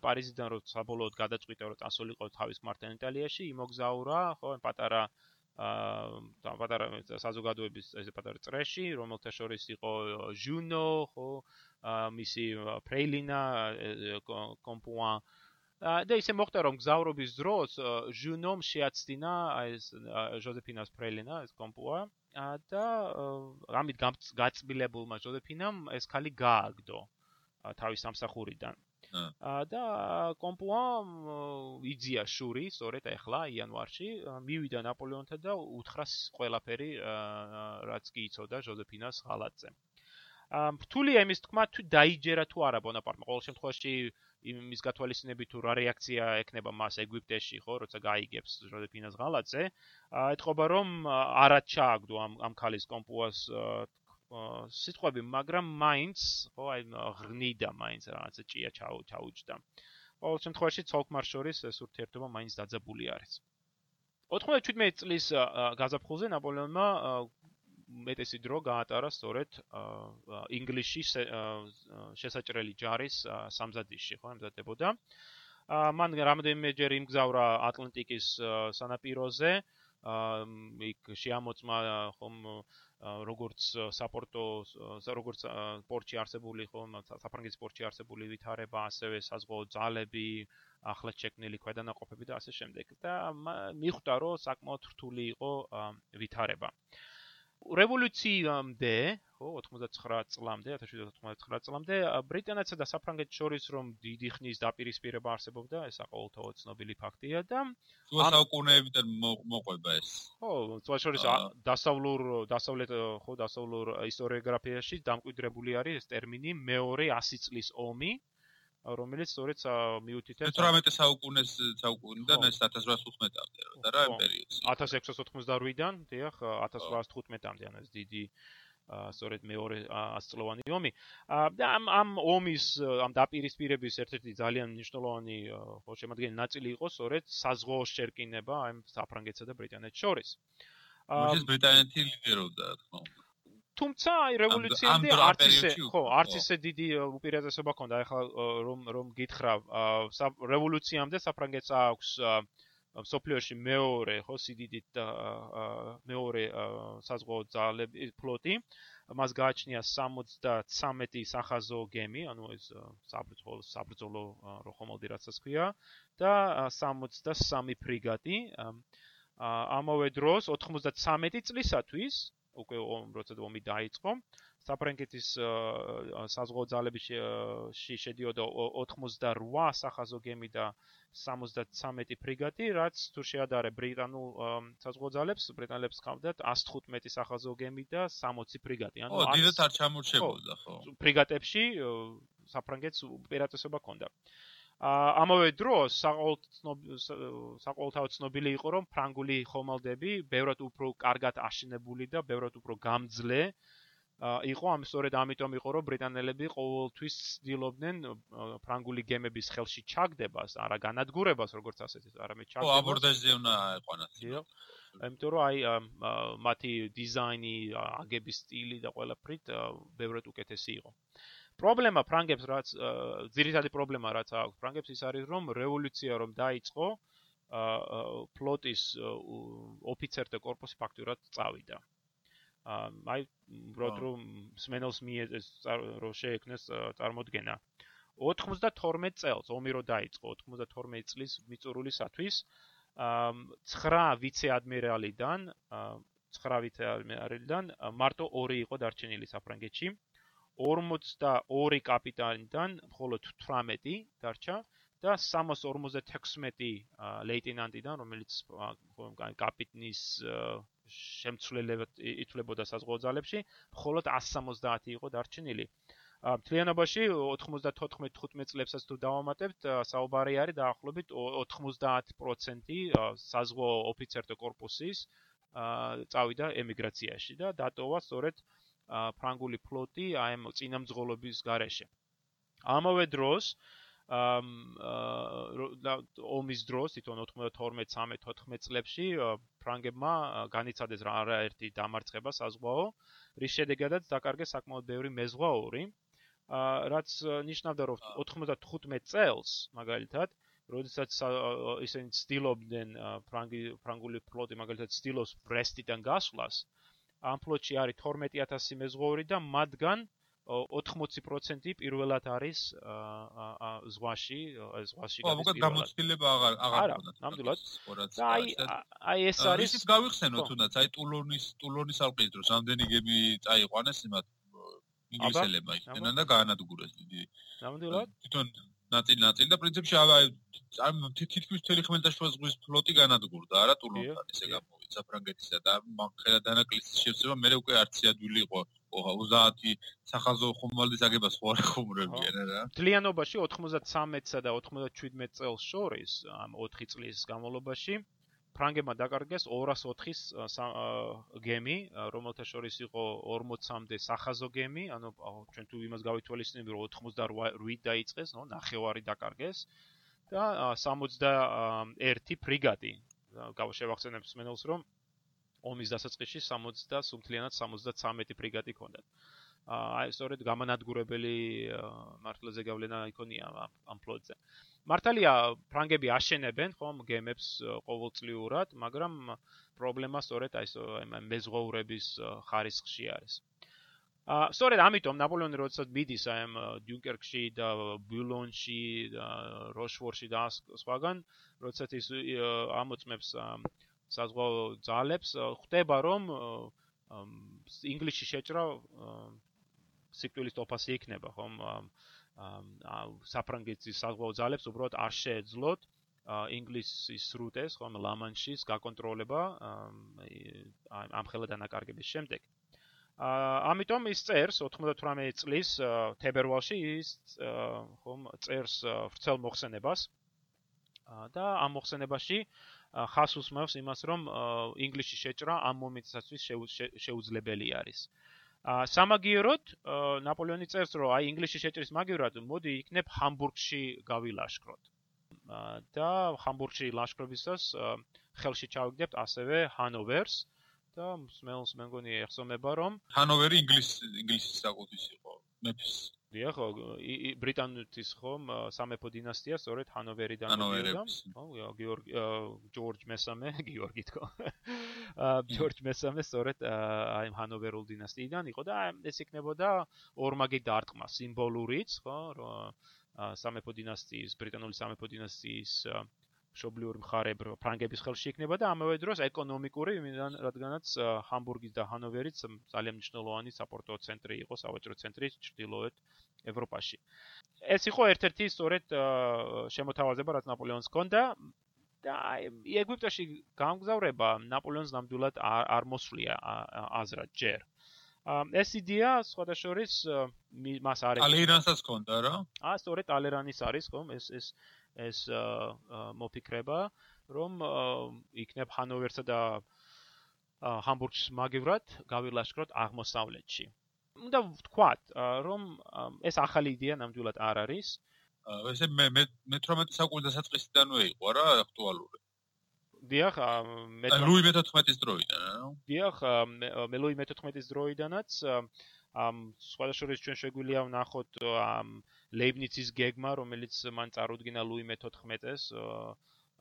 პარიზიდან რო საბოლოოდ გადაწყვიტა რომ წასულიყო თავის მარტენ იტალიაში იმოგზაურა ხო პატარა პატარა საზოგადოების ესე პატარა წრეში რომელთა შორის იყო ჟუნო ხო მისი პრეილინა კომპუა და ისე მოხდა რომ გზავრობის დროს ჟუნომ შეაცდინა ეს ჟოზეფინას პრეილინა ეს კომპუა და ამით გაწმილებულმა ჟოზეფინამ ეს ხალი გააგდო თავის სამსახურიდან. და კომპუა იძია შური, სწორედ ახლა იანვარში მივიდა ნაპოლეონთან და უთხრა ყველაფერი რაც კი იცოდა ჟოზეფინას ღალატზე. რთულია იმის თქმა თუ დაიჯერა თუ არა ბონაპარტმა. ყოველ შემთხვევაში იმის გათვალისწინებით თუ რა რეაქცია ექნება მას ეგვიპტეში, ხო, როცა გაიგებს ჟოზეფინას ღალატზე, ეთყობა რომ არად ჩააგდო ამ ამ ქალის კომპუას სიტყვები, მაგრამ მაინც, ხო, აი ღნიდა მაინც რაღაცა ჭია ჩაუ ჩაუჭდა. ყოველ შემთხვევაში ცოლქმარ შორის ეს ურთიერთობა მაინც დაძაბული არის. 97 წლის გაზაფხულზე ნაპოლეონმა მეტესი დრო გაატარა სწორედ ინგლისში შესაჭრელი ჯარის სამზადისში, ხო, ემზადებოდა. აა მან რამდენიმეჯერ იმგზავრა ატლანტიკის სანაპიროზე, იქ შეამოწმა ხომ როგორც საპორტო როგორც პორტში არსებული ხომ საფრანგეთის პორტში არსებული ვითარება, ასევე საზღვაო ძალები, ახლა შექმნილი ქვედანაყოფები და ასე შემდეგ. და მიხვდა რომ საკმაოდ რთული იყო ვითარება. რევოლუციამდე, ხო, 89 წლამდე, 1799 წლამდე ბრიტანეთსა და საფრანგეთს შორის რომ დიდი ხნის დაპირისპირება არსებობდა, ეს აყოლთაოდ ცნობილი ფაქტია და შუა საუკუნეებიდან მოყვება ეს. ხო, სხვა შორის დასავლურ დასავლეთ ხო, დასავლურ ისტორიოგრაფიაში დამკვიდრებული არის ეს ტერმინი მეორე 100 წლის ომი. რომელიც სწორედ მიუთითებს 18 საუკუნეს საუკუნიდან ეს 1815-მდე და რა პერიოდში 1688-დან, დიახ, 1815-მდე ან ეს დიდი სწორედ მეორე ასწლოვანი ომი. და ამ ამ ომის ამ დაპირისპირების ერთ-ერთი ძალიან მნიშვნელოვანი ხო შემოადგენელი ნაწილი იყო სწორედ საზღვაო შერკინება ამ საფრანგეთსა და ბრიტანეთს შორის. აა ეს ბრიტანეთი ლიდერობდა, თქო. თუმცა აი რევოლუციამდე არც ისე ხო არც ისე დიდი უპირატესობა ქონდა. ეხლა რომ რომ გითხრავ რევოლუციამდე საფრანგეთს აქვს სოფლიოში მეორე ხო სიდიდით მეორე საზღვაო ძალები ფლოტი. მას გააჩნია 73 სახაზო გემი ანუ ეს საბრძოლო საბრძოლო როხომალდი რაცაც ქვია და 63 ფრიგატი. ამავე დროს 93 წლისათვის უკვე როცა ომი დაიწყო საფრანგეთის საზღვაო ძალებში შედიოდა 88 სახაზო გემი და 73 ფრიგატი, რაც თუ შეადარე ბრიტანულ საზღვაო ძალებს, ბრიტანელებს ჰქონდათ 115 სახაზო გემი და 60 ფრიგატი. ანუ ო, დიდად არ ჩამორჩებოდა, ხო? ფრიგატებში საფრანგეთს უპირატესობა ჰქონდა. ამავე დროს საყოველთაოდ ცნობილი იყო რომ ფრანგული ხომალდები ბევრად უფრო კარგად აშენებული და ბევრად უფრო გამძლე იყო ამ სწორედ ამიტომ იყო რომ ბრიტანელები ყოველთვის ცდილობდნენ ფრანგული გემების ხელში ჩაგდებას, არა განადგურებას როგორც ასეთი, არამედ ჩაგდებას. ო, აბორდაჟზე უნდა ეყვანათ. იმიტომ რომ აი მათი დიზაინი, აგების სტილი და ყველაფრით ბევრად უკეთესი იყო. პრობლემა ფრანგებს რაც ძირითადი პრობლემა რაც აქვს ფრანგებს ის არის რომ რევოლუცია რომ დაიწყო ფლოტის ოფიცერთა корпуსი ფაქტურად წავიდა. აი როდ რომ სმენელს მიეწეს რომ შეექმნეს წარმოქმნა 92 წელს ომი რო დაიწყო 92 წლის მიწურულისათვის 9 ვიცე-ადმირალიდან 9 ვიცე-ადმირალიდან მარტო 2 იყო დარჩენილი საფრანგეთში. 42 კაპიტანიდან მხოლოდ 18 დარჩა და 356 ლეიტენანტიდან, რომელიც კაპიტნის შემცვლელად ითვლებოდა საზღვაო ძალებში, მხოლოდ 170 იყო დარჩენილი. მთლიანობაში 94-15 წლებსაც თუ დავამატებთ, საუბარი არის დაახლოებით 90% საზღვაო ოფიცერთა корпуსის წავიდა ემიგრაციაში და დატოვა სწორედ ფრანგული ფლოტი აი ამ წინამძღოლობის გარეშე. ამავე დროს ამ ომის დროს თვითონ 92-13-14 წლებში ფრანგებმა განიცადეს რა არაერთი დამარცხება საზღვაო, რის შედეგადაც დაკარგეს საკმაოდ ბევრი მეზღვაური, რაც ნიშნავდა რომ 95 წელს მაგალითად როდესაც ისინი ცდილობდნენ ფრანგი ფრანგული ფლოტი მაგალითად ცდილობს ბრესტიდან გასვლას, ამ ფლოტში არის 12000 მეზღვაური და მათგან 80% პირველად არის ზღვაში, ზღვაში გადის. მოკლედ გამოცდილება აღარ აღარ ქონდა. ნამდვილად. და აი აი ეს არის ის გავიხსენო თუნდაც, აი ტულონის ტულონის ალყის დროს ამდენი გემი წაიყვანეს იმათ ინგლისელებმა ისინი და გაანადგურეს დიდი. ნამდვილად. თვითონ ნაწილი ნაწილი და პრინციპში აი ამ თითქმის მთელი ხმელთაშუა ზღვის ფლოტი განადგურდა არა ტულონთან ესე გამოვიცა ფრანგეთისა და მანხელა დანაკლისის შევსება მე უკვე არცი ადვილი იყო. ოღა 30 სახაზო ხომალდის აგებას ხო არ ხომრებიან რა? თლიანობაში 93-სა და 97 წელს შორის ამ 4 წლის განმავლობაში ფრანგებმა დაკარგეს 204-ის გემი, რომელთა შორის იყო 40-მდე სახაზო გემი, ანუ ჩვენ თუ იმას გავითვალისწინებთ, რომ 88 დაიწყეს, ნო, ნახევარი დაკარგეს და 61 ბრიგადი. გავშევახსენებ მსმენელს, რომ ომის დასაწყისში 60 და სუმთლიანად 73 ბრიგადი ჰქონდათ. აი სწორედ გამანადგურებელი მართლაზე გავლენა იქონია ამ ფლოტზე. მართალია ფრანგები აშენებენ ხომ გემებს ყოველწლიურად, მაგრამ პრობლემა სწორედ აი ეს მეზღვაურების ხარისხში არის. ა სწორედ ამიტომ ნაპოლეონი როდესაც მიდის აი ამ დიუნკერკში და ბულონში და როშვორში და სხვაგან, როდესაც ის ამოწმებს საზღვაო ძალებს, ხვდება რომ ინგლისში შეჭრა სიკვდილის ტოფასი იქნება, ხომ? აა საფრანგეთის საზღვაო ძალებს უბრალოდ არ შეეძლოთ ინგლისის სრუტეს, ხომ, ლამანშის გაკონტროლება ამ ხელა დანაკარგების შემდეგ. აა ამიტომ ის წერს 98 წლის თებერვალში ის ხომ წერს ვრცელ მოხსენებას და ამ მოხსენებაში ხას უსმევს იმას, რომ ინგლისში შეჭრა ამ მომენტისათვის შეუძლებელი არის. ა სამაგიეროდ ნაპოლეონი წერს რომ აი ინგლისში შეჭრის მაგივრად მოდი იქნებ ჰამბურგში გავილაშქროთ. და ჰამბურგში ლაშქრობისას ხელში ჩავიგდებთ ასევე ჰანოვერს და მსმელს მე მგონი ეხსომება რომ ჰანოვერი ინგლის ინგლისის საკუთის იყო მეფის დიახ, ბრიტანეთის ხომ სამეფო დინასტია სწორედ ჰანოვერიდან მოდიოდა. ხო, გიორგი ჯორჯ მესამე, გიორგი თქო. აა ჯორჯ მესამე სწორედ აი ჰანოვერულ დინასტიიდან იყო და ეს იქნებოდა ორმაგი დარტყმა სიმბოლურიც, ხო, რომ სამეფო დინასტიის, ბრიტანული სამეფო დინასტიის მშობლიური მხარე ფრანგების ხელში იქნება და ამავე დროს ეკონომიკური, რადგანაც ჰამბურგი და ჰანოვერიც ძალიან მნიშვნელოვანი საპორტო ცენტრი იყო, სავაჭრო ცენტრი ჩრდილოეთ ევროპაში. ეს იყო ერთ-ერთი სწორედ შემოთავაზება, რაც ნაპოლეონს ჰქონდა და ეგვიპტეში გამგზავრება ნაპოლეონს ნამდვილად არ მოსვლია აზრად ჯერ. ეს იდეა სხვადასხვა მას არის ალერანსაც ჰქონდა რა? აა სწორედ ალერანის არის ხომ ეს ეს ეს მოფიქრება, რომ იქნებ ჰანოვერსა და ჰამბურგს მაგივრად გავილაშქროთ აღმოსავლეთში. უნდა ვთქვათ, რომ ეს ახალი იდეა ნამდვილად არ არის. ესე მე მე 18 საუკუნის დასაწყისიდანვე იყო რა აქტუალური. დიახ, მე ლუი მე-14-ის დროიდან, რა. დიახ, მე ლუი მე-14-ის დროიდანაც ამ სხვადასხვა ჩვენ შეგვიძლია ვნახოთ ამ ლეიბნიცის გეგმა, რომელიც მან წარუდგინა ლუი მე-14-ს,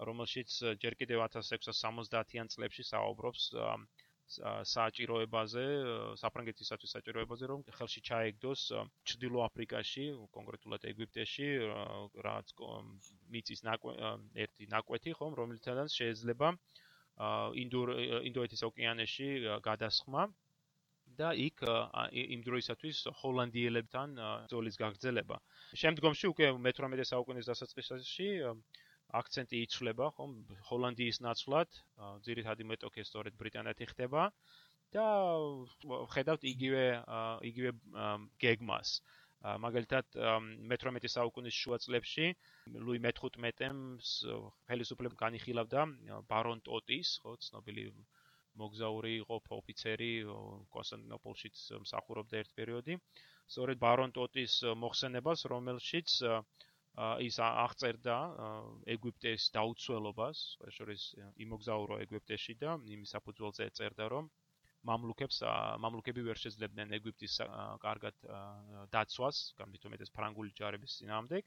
რომელშიც ჯერ კიდევ 1670-იან წლებში საუბრობს საჭიროებაზე, საფრანგეთისათვის საჭიროებაზე, რომ ხელში ჩაეგდოს ჩრდილო აფრიკაში, კონკრეტულად ეგვიპტეში, რაც მიწის ერთი ნაკვეთი, ხომ, რომელთანაც შეიძლება ინდოეთის ოკეანეში გადასხმა და იქ იმ დროისათვის ჰოლანდიელებთან ზოლის გაგრძელება. შემდგომში უკვე მე-18 საუკუნის დასაწყისში აქცენტი იცვლება, ხომ, ჰოლანდიის ნაცვლად, ძირითადი მეტოქე სწორედ ბრიტანეთი ხდება და ხედავთ იგივე იგივე გეგმას. მაგალითად, მე-18 საუკუნის შუა წლებში ლუი მე-15-ემ ხელისუფლება განიხილავდა ბარონ ტოტის, ხო, ცნობილი მოგზაური იყო ოფიცერი კონსტანტინოპოლშიც მსახურობდა ერთ პერიოდი. სწორედ ბარონ ტოტის მოხსენებას, რომელშიც ის აღწერდა ეგვიპტეს დაუცველობას, შორის იმოგზაურო ეგვიპტეში და იმის საფუძველზე წერდა, რომ მამლუქებს მამლუქები ვერ შეძლებდნენ ეგვიპტის კარგად დაცვას, გამითომეთ ეს ფრანგული ჯარების ძინავდეკ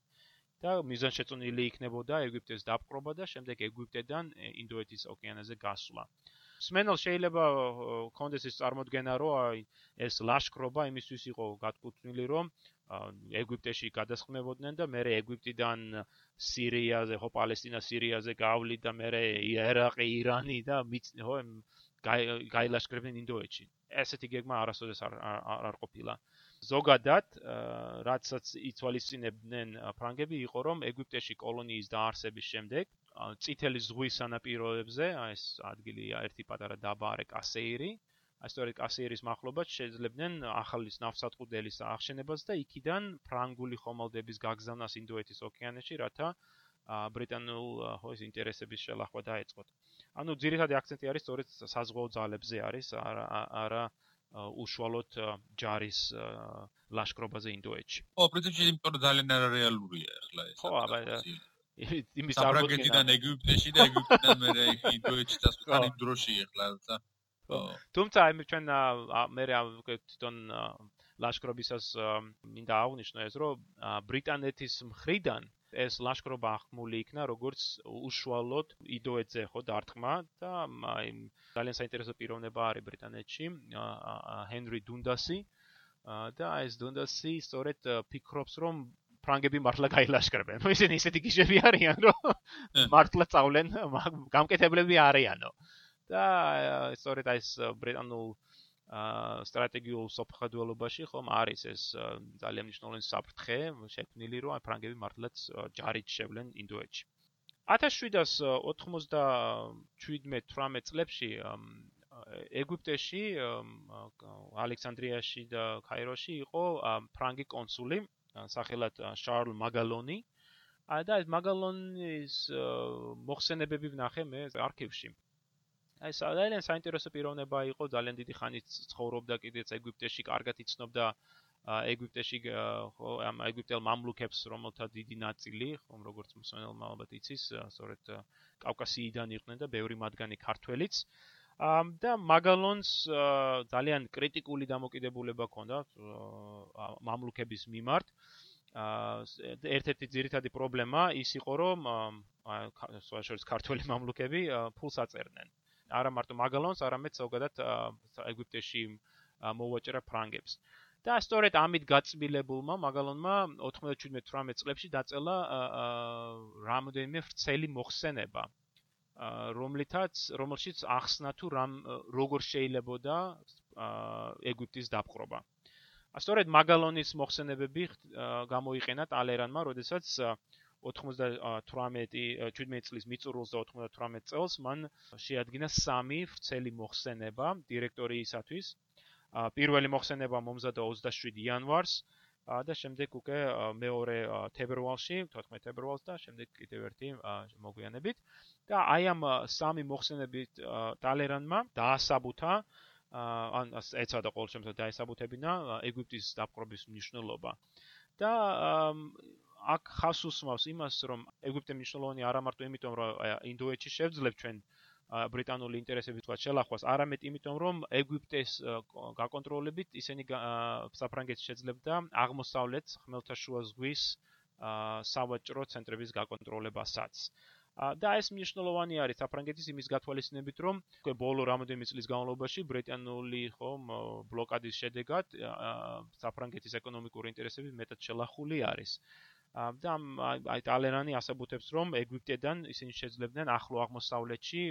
და მიზანშეწონილი იქნებოდა ეგვიპტეს დაპყრობა და შემდეგ ეგვიპტედან ინდოეთის ოკეანეზე გასვლა. სმენელ შეიძლება კონდეს ის წარმოქმნა რომ აი ეს ლაშქრობა იმისთვის იყო გატკუთვნილი რომ ეგვიპტეში გადასხმებოდნენ და მე ეგვიპტიდან სირიაზე ხო პალესტინა სირიაზე გავლი და მე ერაყი ირანი და ხო გაილაშქრებდნენ ინდოეთში. ესეთი გეგმა არასოდეს არ არ ყოფილა. ზოგადად რაცაც იცვალისწინებდნენ ფრანგები იყო რომ ეგვიპტეში კოლონიის დაარსების შემდეგ წითელი ზღვის სანაპიროებზე, აი ეს ადგილია ერთი პატარა დაბა არის კასეირი. აი სწორედ კასეირის მახლობლად შეძლებდნენ ახალის ნავსადგურელის აღშენებას და იქიდან ფრანგული ხომალდების გაგზავნას ინდოეთის ოკეანეში, რათა ბრიტანულ ხო ეს ინტერესების შელახვა დაეწყოთ. ანუ ძირითადი აქცენტი არის სწორედ საზღვაო ძალებზე არის, არა არა უშუალოდ ჯარის ლაშქრობაზე ინდოეთში. ხო, პრინციპში იმიტომ ძალიან არარეალურია ახლა ეს. ხო, აბა იმის საფრანგეთიდან ეგვიპტეში და ეგვიპტიდან მე ინდოეთში დასწრან იმ დროში ეხლა ცა თუმცა აი ჩვენ მე თვითონ ლაშქრობისას მინდა აღვნიშნო ეს რომ ბრიტანეთის მხრიდან ეს ლაშქრობა ახმული იქნა როგორც უშუალოდ იდოეთზე ხო დარტყმა და აი ძალიან საინტერესო პიროვნება არის ბრიტანეთში ჰენრი დუნდასი და ეს დუნდასი სწორედ ფიქრობს რომ ფრანგები მართლა გაილაშქრებენ. ნუ ისინი ისეთი გიშები არიან, რომ მართლა წავლენ გამკეთებლები არიანო. და სწორედ ეს ბრიტანულ სტრატეგიულ საფრთხეულობაში ხომ არის ეს ძალიან მნიშვნელოვანი საფრთხე შექმნილი რომ ფრანგები მართლაც ჯარით შევლენ ინდოეთში 1797-18 წლებში ეგვიპტეში ალექსანდრიაში და კაიროში იყო ფრანგი კონსული სახელად შარლ მაგალონი და ეს მაგალონის მოხსენებები ვნახე მე არქივში. აი ძალიან საინტერესო პიროვნება იყო ძალიან დიდი ხანით ცხოვრობდა კიდეც ეგვიპტეში კარგად იცნობდა ეგვიპტეში ხო ამ ეგვიპტელ მამლუქებს რომელთა დიდი ნაწილი ხომ როგორც მსმენელმა ალბათ იცის სწორედ კავკასიიდან იყვნენ და ბევრი მათგანი ქართველიც და მაგალონს ძალიან კრიტიკული დამოკიდებულება ჰქონდა მამლუქების მიმართ. ერთ-ერთი ძირითადი პრობლემა ის იყო რომ აი სწორედ ქართველი მამლუქები ფულს აწერდნენ. არა მარტო მაგალონს, არამედ ზოგადად ეგვიპტეში მოვაჭრა ფრანგებს. და სწორედ ამით გაწმილებულმა მაგალონმა 97-18 წლებში დაწელა რამოდენიმე ვრცელი მოხსენება, რომლითაც რომელშიც ახსნა თუ რამ როგორ შეიძლებოდა ეგვიპტის დაპყრობა. სწორედ მაგალონის მოხსენებები გამოიყენა ტალერანმა, როდესაც 98 17 წლის მიწურულს და 98 წელს მან შეადგინა სამი ვრცელი მოხსენება დირექტორიისათვის. პირველი მოხსენება მომზადა 27 იანვარს და შემდეგ უკვე მეორე თებერვალში, 14 თებერვალს და შემდეგ კიდევ ერთი მოგვიანებით. და აი ამ სამი მოხსენებით ტალერანმა დაასაბუთა ან ეცადა ყოველ შემთხვევაში დაესაბუთებინა ეგვიპტის დაპყრობის მნიშვნელობა. და აქ ხას უსმავს იმას, რომ ეგვიპტე მნიშვნელოვანი არა მარტო იმიტომ, რომ ინდოეთში შევძლებ ჩვენ ბრიტანული ინტერესები თქვა შელახვას, არამედ იმიტომ, რომ ეგვიპტეს გაკონტროლებით ისინი საფრანგეთს შეძლებდა აღმოსავლეთ ხმელთაშუა ზღვის სავაჭრო ცენტრების გაკონტროლებასაც. და ეს მნიშვნელოვანი არის საფრანგეთის იმის გათვალისწინებით, რომ ბოლო რამოდენიმე წლის განმავლობაში ბრიტანული ხომ ბლოკადის შედეგად საფრანგეთის ეკონომიკური ინტერესები მეტად შელახული არის. და აი ტალერანი ასაბუთებს რომ ეგვიპტედან ისინი შეძლებდნენ ახლო აღმოსავლეთში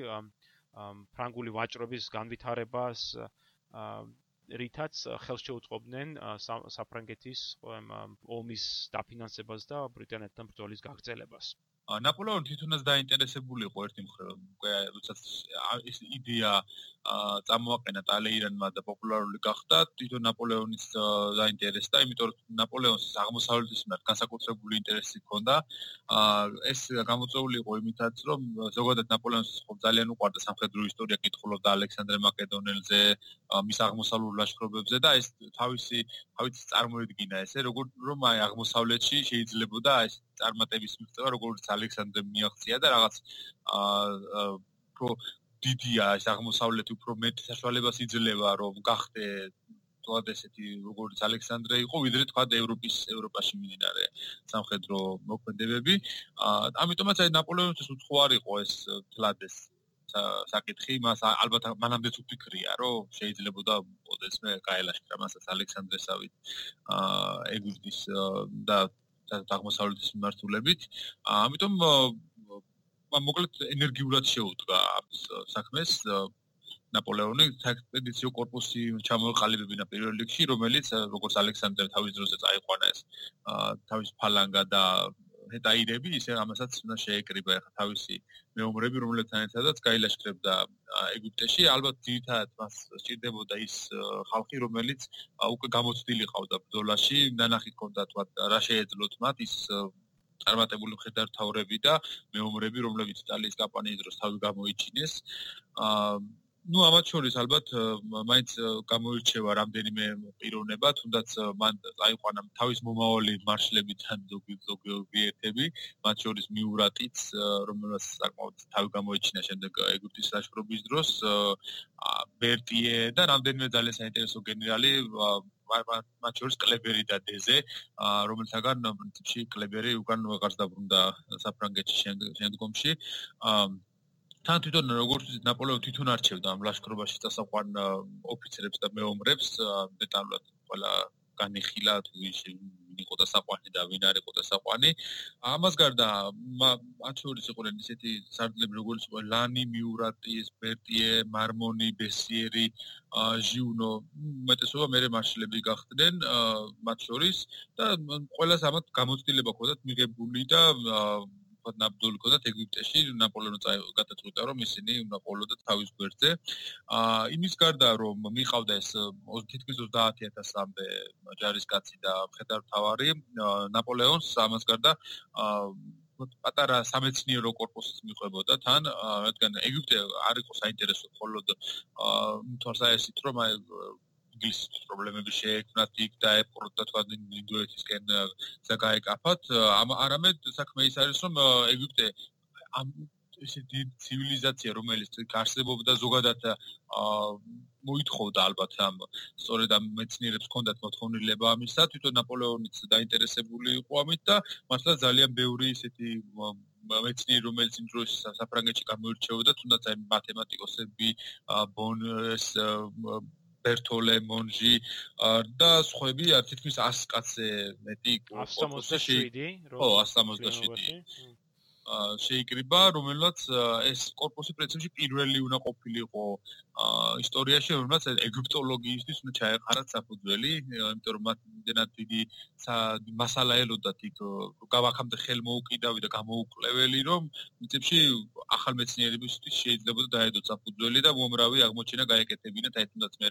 ფრანგული ვაჭრობის განვითარებას რითაც ხელს შეუწყობდნენ საფრანგეთის ომის დაფინანსებას და ბრიტანეთთან ბრძოლის გაგრძელებას. ნაპოლეონი თვითონაც დაინტერესებული იყო ერთი მხრივ. უკვე როდესაც ეს იდეა წამოაყენა ტალეირანმა და პოპულარული გახდა თვითონ ნაპოლეონის დაინტერესდა იმიტომ რომ ნაპოლეონს აღმოსავლეთის მიმართ განსაკუთრებული ინტერესი ჰქონდა. ეს გამოწვეული იყო იმითაც რომ ზოგადად ნაპოლეონს ხო ძალიან უყვარდა სამხედრო ისტორია კითხულობდა ალექსანდრე მაკედონელზე მის აღმოსავლურ ლაშქრობებზე და ეს თავისი თავის წარმოედგინა ესე როგორ რომ აი აღმოსავლეთში შეიძლებოდა ეს წარმატების მიღწევა როგორც ალექსანდრე მიაღწია და რაღაც აა პრო დიდია ეს აღმოსავლეთი უფრო მეტ საშუალებას იძლევა რომ გახდე თქო ესეთი როგორც ალექსანდრე იყო ვიდრე თქვა ევროპის ევროპაში მიმდინარე სამხედრო მოქმედებები. აა ამიტომაც აი ნაპოლეონის უცხო არ იყო ეს თლადეს საკითხი მას ალბათ მანამდეც უფიქრია რომ შეიძლებოდა ოდესმე გაელაშქრა მასაც ალექსანდრესავით აა ეგვიპტის და აღმოსავლეთის მიმართულებით. ამიტომ მოკლედ ენერგიულად შეუდგა საქმეს ნაპოლეონი საექსპედიციო корпуსი ჩამოეყალიბებინა პირველ რიგში, რომელიც როგორც ალექსანდრემ თავის დროზე წაიყვანა ეს თავის ფალანგა და ჰეტაირები, ისე ამასაც უნდა შეეკრიბა ახლა თავისი მეომრები, რომლებთან ერთადაც გაილაშქრებდა ეგვიპტეში. ალბათ ძირითადად მას სჭირდებოდა ის ხალხი, რომელიც უკვე გამოცდილი ყავდა ბრძოლაში, ნანახი ჰქონდა თქვა რა შეეძლოთ მათ ის წარმატებული მხედართაურები და მეომრები, რომლებიც იტალიის კამპანიის დროს თავი გამოიჩინეს. აა ну ამათ შორის ალბათ მაინც გამოირჩევა რამდენიმე პიროვნება, თუნდაც მან აიყვანა თავის მომავალი მარშლებიდან ზოგი ზოგი ობიექტები, მათ შორის მიურატიც, რომელსაც საკმაოდ თავი გამოიჩინა შემდეგ ეგვიპტის ლაშქრობის დროს, ბერტიე და რამდენიმე ძალიან საინტერესო გენერალი მათ შორის კლებერი და დეზე, რომელთაგან პრინციპში კლებერი უკან ვეღარ დაბრუნდა საფრანგეთში შემდგომში. თან თვითონ როგორც ნაპოლეონი თვითონ არჩევდა ამ ლაშქრობაში დასაყვან ოფიცერებს და მეომრებს დეტალურად ყველა განიხილა თუ ვინ იყო და საყვანი და ვინ არ იყო და საყვანი. ამას გარდა მათ შორის იყვნენ ისეთი სარდლები როგორც ლანი, მიურატი, ბერტიე, მარმონი, ბესიერი, ჟიუნო, მეტესობა მე მარშლები გახდნენ მათ შორის და ყველას ამათ გამოცდილება ჰქონდათ მიღებული და ნაბდული ქონდათ ეგვიპტეში ნაპოლეონი გადაწყვიტა რომ ისინი უნდა თავის გვერდზე. აა იმის გარდა რომ მიყავდა ეს თითქმის 30000-მდე ჯარისკაცი და მხედართავარი ნაპოლეონს ამას გარდა აა პატარა სამეცნიერო корпуსიც მიყვებოდა თან, რადგან ეგვიპტე არ იყო საინტერესო მხოლოდ თორსაესით რომ აი ინგლისის პრობლემები შეექმნათ იქ და თქვა ინდოეთისკენ ზაგაეკაფათ ამ არამედ საქმე ის არის რომ ეგვიპტე ამ ესეთი ცივილიზაცია რომელიც გარსებობდა ზოგადად მოითხოვდა ალბათ ამ სწორედ ამ მეცნიერებს ჰქონდათ მოთხოვნილება ამისა თვითონ ნაპოლეონიც დაინტერესებული იყო ამით და მართლა ძალიან ბევრი ესეთი მეცნიერი რომელიც იმ დროს საფრანგეთში გამოირჩეოდა თუნდაც აი მათემატიკოსები ბონ ბერტოლე მონჟი და სხვები თითქმის 100 კაცზე მეტი იყო 167 ხო 167 შეიკრიბა, რომელმაც ეს корпуსი პრინციპში პირველი უნდა ყოფილიყო ისტორიაში, რომელმაც ეგვიპტოლოგიისთვის უნდა ჩაეყარათ საფუძველი, იმიტომ რომ მათ იმდენად დიდი მასალა ელოდათ იქ გავახამდე ხელმოუკიდავი და გამოუკლეველი, რომ პრინციპში ახალმეცნიერებისთვის შეიძლება დაედოთ საფუძველი და მომრავი აღმოჩენა გაეკეთებინათ, აი თუნდაც მე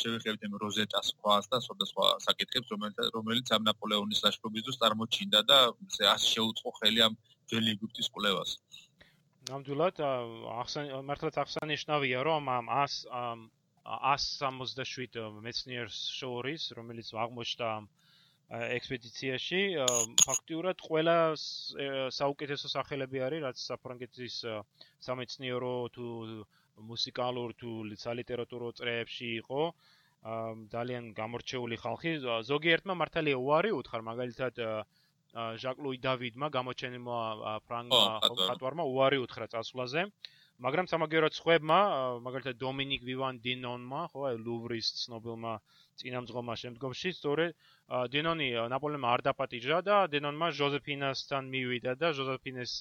შევეხებით ამ როზეტას ქვას და სხვადასხვა საკითხებს, რომელიც რომელიც ამ ნაპოლეონის ლაშქრობის დროს წარმოჩინდა და ასე შეუწყო ხელი ამ ძველი ეგვიპტის კვლევას. ნამდვილად მართლაც აღსანიშნავია რომ ამ 100 167 მეცნიერს შორის რომელიც აღმოჩნდა ექსპედიციაში ფაქტიურად ყველა საუკეთესო სახელები არის რაც საფრანგეთის სამეცნიერო თუ მუსიკალურ თუ სალიტერატურო წრეებში იყო ძალიან გამორჩეული ხალხი ზოგიერთმა მართალია უარი უთხარ მაგალითად ლუი დავიდმა გამოჩენილმა ფრანგმა ხატვარმა უარი უთხრა წასვლაზე. მაგრამ სამაგეროთ ხვებმა მაგალითად დომინიკ ვივან დინონმა ხო ლუვრის ცნობილმა წინამძღოლმა შემდგომში სწორედ დინონი ნაპოლეონმა არ დაპატიჟა და დინონმა ჟოზეფინასთან მივიდა და ჟოზეფინეს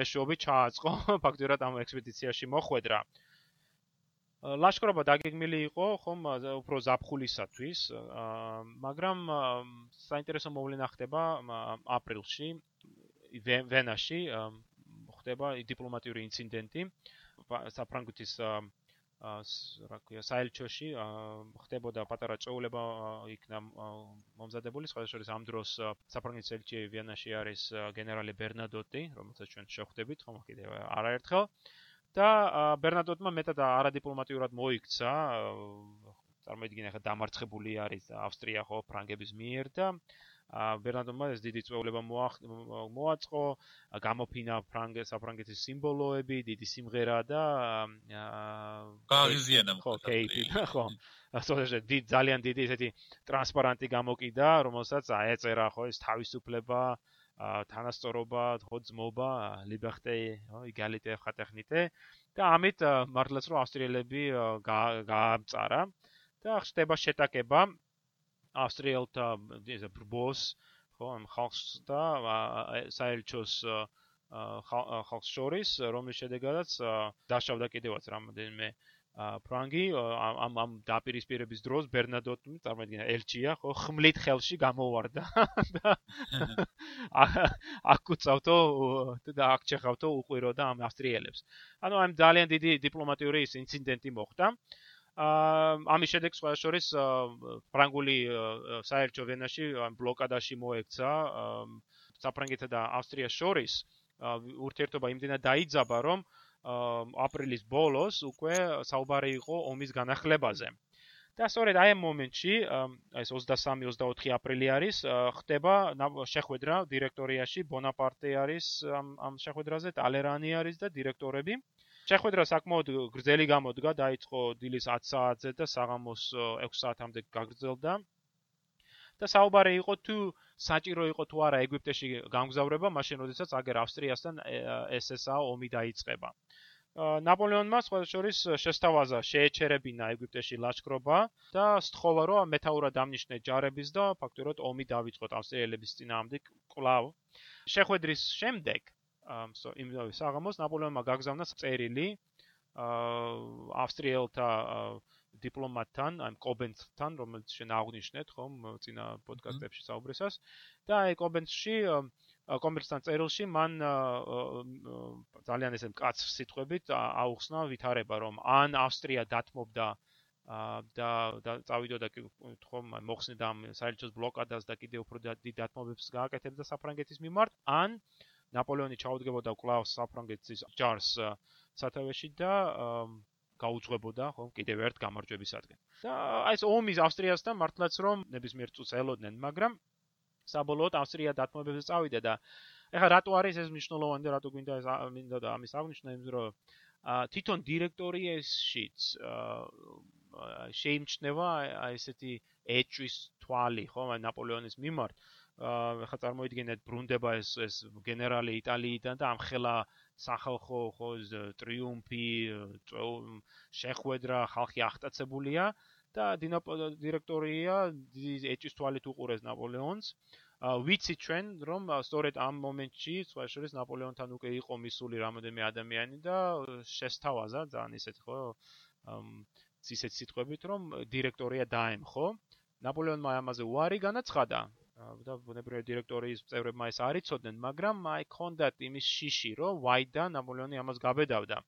მეშვეობით ჩააწყო ფაქტურად ამ ექსპედიციაში მოხვედრა ლაშქრობა დაგეგმილი იყო ხომ უფრო ზაფხულისათვის მაგრამ საინტერესო მოვლენა ხდება აპრილში ვენაში ხდება დიპლომატიური ინციდენტი საფრანგეთის რა ქვია საელჩოში ხდებოდა პატარა წოულება იქნა მომზადებული სხვა შორის ამ დროს საფრანგეთის ელჩი ვენაში არის გენერალი ბერნადოტი რომელსაც ჩვენ შევხვდებით ხომ კიდევ არაერთხელ და ბერნადოტმა მეტად არადიპლომატიურად მოიქცა წარმოიდგინე ხა დამარცხებული არის ავსტრია ხო ფრანგების მიერ და ბერნადოტმა ეს დიდი წვეულება მოაწყო გამოფინა ფრანგე საფრანგეთის სიმბოლოები დიდი სიმღერა და გააღიზიანა ხო კეიტი ხო ასოზე დიდ ძალიან დიდი ესეთი ტრანსპარანტი გამოკიდა რომელსაც აეწერა ხო ეს თავისუფლება თანასწორობა, ძმობა, ხო égalité, fraternité და ამით მართლაც რომ ავსტრიელები გაამწარა და ხდება შეტაკება ავსტრიელთა ეს ბრბოს ხო ამ ხალხს და საელჩოს ხალხს შორის რომლის შედეგადაც დაშავდა კიდევაც რამოდენიმე ფრანგი ამ ამ დაპირისპირების დროს ბერნადოტი წარმოიდგინა ელჩია ხო ხმლით ხელში გამოვარდა. და აკუცავთო და აქჩეხავთო უყვიროდა ამ ავსტრიელებს. ანუ ამ ძალიან დიდი დიპლომატიური ინციდენტი მოხდა. ამის შემდეგ სხვა შორის ფრანგული საერთო ვენაში ამ ბლოკადაში მოექცა საფრანგეთსა და ავსტრიას შორის ურთიერთობა იმდენად დაიძაბა რომ აპრილის ბოლოს უკვე საუბარი იყო ომის განახლებაზე. და სწორედ აი ამ მომენტში, ეს 23-24 აპრილი არის, ხდება შეხვედრა დირექტორიაში, ბონაპარტე არის ამ ამ შეხვედრაზე, ტალერანი არის და დირექტორები. შეხვედრა საკმაოდ გრძელი გამოდგა, დაიწყო დილის 10 საათზე და საღამოს 6 საათამდე გაგრძელდა. და საუბარი იყო თუ საჭირო იყო თუ არა ეგვიპტეში გამგზავრება, მაშინ როდესაც აგერ ავსტრიასთან SSA ომი დაიწყება. ნაპოლეონმა სხვა შორის შესთავაზა შეეჩერებინა ეგვიპტეში ლაშქრობა და სთხოვა რომ მეტაურად დამნიშნე ჯარების და ფაქტობრივად ომი დაიწყოთ ავსტრიელების წინააღმდეგ კლავ. შეხვედრის შემდეგ იმავე საღამოს ნაპოლეონმა გაგზავნა წერილი ავსტრიელთა დიპლომატთან, აი კობენცთან, რომელიც შენ აღნიშნეთ, ხომ, წინა პოდკასტებში საუბრისას. და აი კობენცში კომერცთან წერილში მან ძალიან ესე მკაც სიტყვებით აუხსნა ვითარება რომ ან ავსტრია დათმობდა და და წავიდოდა თქო მოხსნიდა ამ საერთოს ბლოკადას და კიდე უფრო დიდ დათმობებს გააკეთებდა საფრანგეთის მიმართ ან ნაპოლეონი ჩაუდგებოდა კლავს საფრანგეთის ჯარს სათავეში და გაუძღვებოდა ხო კიდევ ერთ გამარჯვებისადმი და აი ეს ომის ავსტრიასთან მართლაც რომ ნებისმიერ წუთს ელოდნენ მაგრამ საბოლოოდ ავსტრია დათმობებზე წავიდა და ეხლა რატო არის ეს მნიშვნელოვანი და რატო გვინდა ეს მინდა და ამის აღნიშნა იმის რომ თვითონ დირექტორიაშიც შეიმჩნევა აი ესეთი ეჭვის თვალი ხო ნაპოლეონის მიმართ ეხლა წარმოიდგინეთ ბრუნდება ეს ეს გენერალი იტალიიდან და ამხელა სახალხო ხო ტრიუმფი შეხვედრა ხალხი აღტაცებულია და დირექტორია ეჭის თვალით უყურეს ნაპოლეონს. ვიცი ჩვენ რომ სწორედ ამ მომენტში შორის ნაპოლეონთან უკვე იყო მისული რამოდენიმე ადამიანი და შესთავაზა ძალიან ისეთ ხო ისეთ სიტყვებით რომ დირექტორია დაემხო. ნაპოლეონმა ამაზე უარი განაცხადა და ბუნებრივია დირექტორიის წევრებმა ეს არიწოდნენ, მაგრამ აი კონდათ იმის შიში რომ ვაიდა ნაპოლეონი ამას გაბედავდა.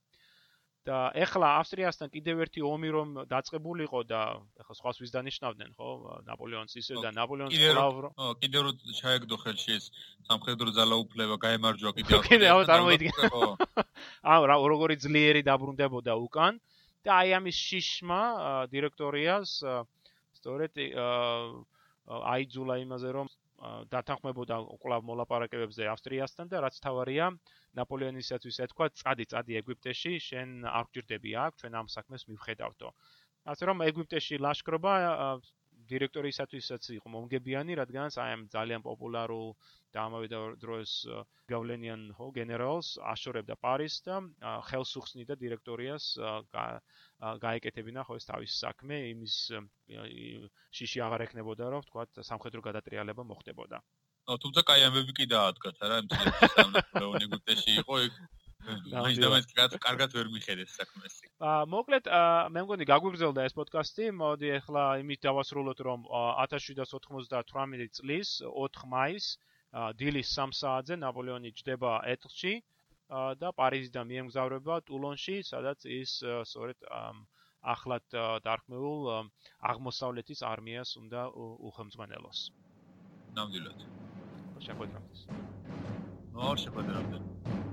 და ეხლა ავსტრიასთან კიდევ ერთი ომი რომ დაწყებულიყო და ეხლა სხვას ვის დანიშნავდნენ ხო? ნაპოლეონს ისე და ნაპოლეონს ყავრო ო კიდევ რო ჩაეგდო ხელში ეს სამხედრო ძალაუფლება გაემარჯვა კიდევ კიდე აუ წარმოიდგინე. აუ რა როგორი ძლიერი დაბრუნდებოდა უკან. და აი ამის შიშმა დირექტორიას სწორედ აიძულა იმაზე რომ დათანხმებოდა კლავ მოლაპარაკებებზე ავსტრიასთან და რაც თავარია ნაპოლეონისათვის ეთქვა წადი წადი ეგვიპტეში შენ არ გჭირდები აქ ჩვენ ამ საქმეს მივხედავთო. ასე რომ ეგვიპტეში ლაშქრობა დირექტორისათვისაც იყო მომგებიანი რადგანაც აი ამ ძალიან პოპულარულ და ამავე დროს გავლენიან ხო გენერალს აშორებდა პარიზს და ხელს უხსნიდა დირექტორიას გაეკეთებინა ხო ეს თავის საქმე იმის შიში აღარ ეკნებოდა რომ თქვა სამხედრო გადატრიალება მოხდებოდა. თუმცა კაი ამბები კი დაადგათ არა იმ ლეონიგუტეში იყო იქ მაინც დამეთ კარგად ვერ მიხედეს საქმეს. აა მოკლედ მე მგონი გაგვიგრძელდა ეს პოდკასტი. მოდი ახლა იმით დავასრულოთ რომ 1798 წლის 4 მაისს დილის 3 საათზე ნაპოლეონი ჯდება ეტლში. და პარიზიდან მიემგზავრება ტულონში, სადაც ის სწორედ ახლად დარქმეულ აღმოსავლეთის არმიას უნდა უხელმძღვანელოს. ნამდვილად. შეხვედრამდე. ნუ შეხვედრამდე.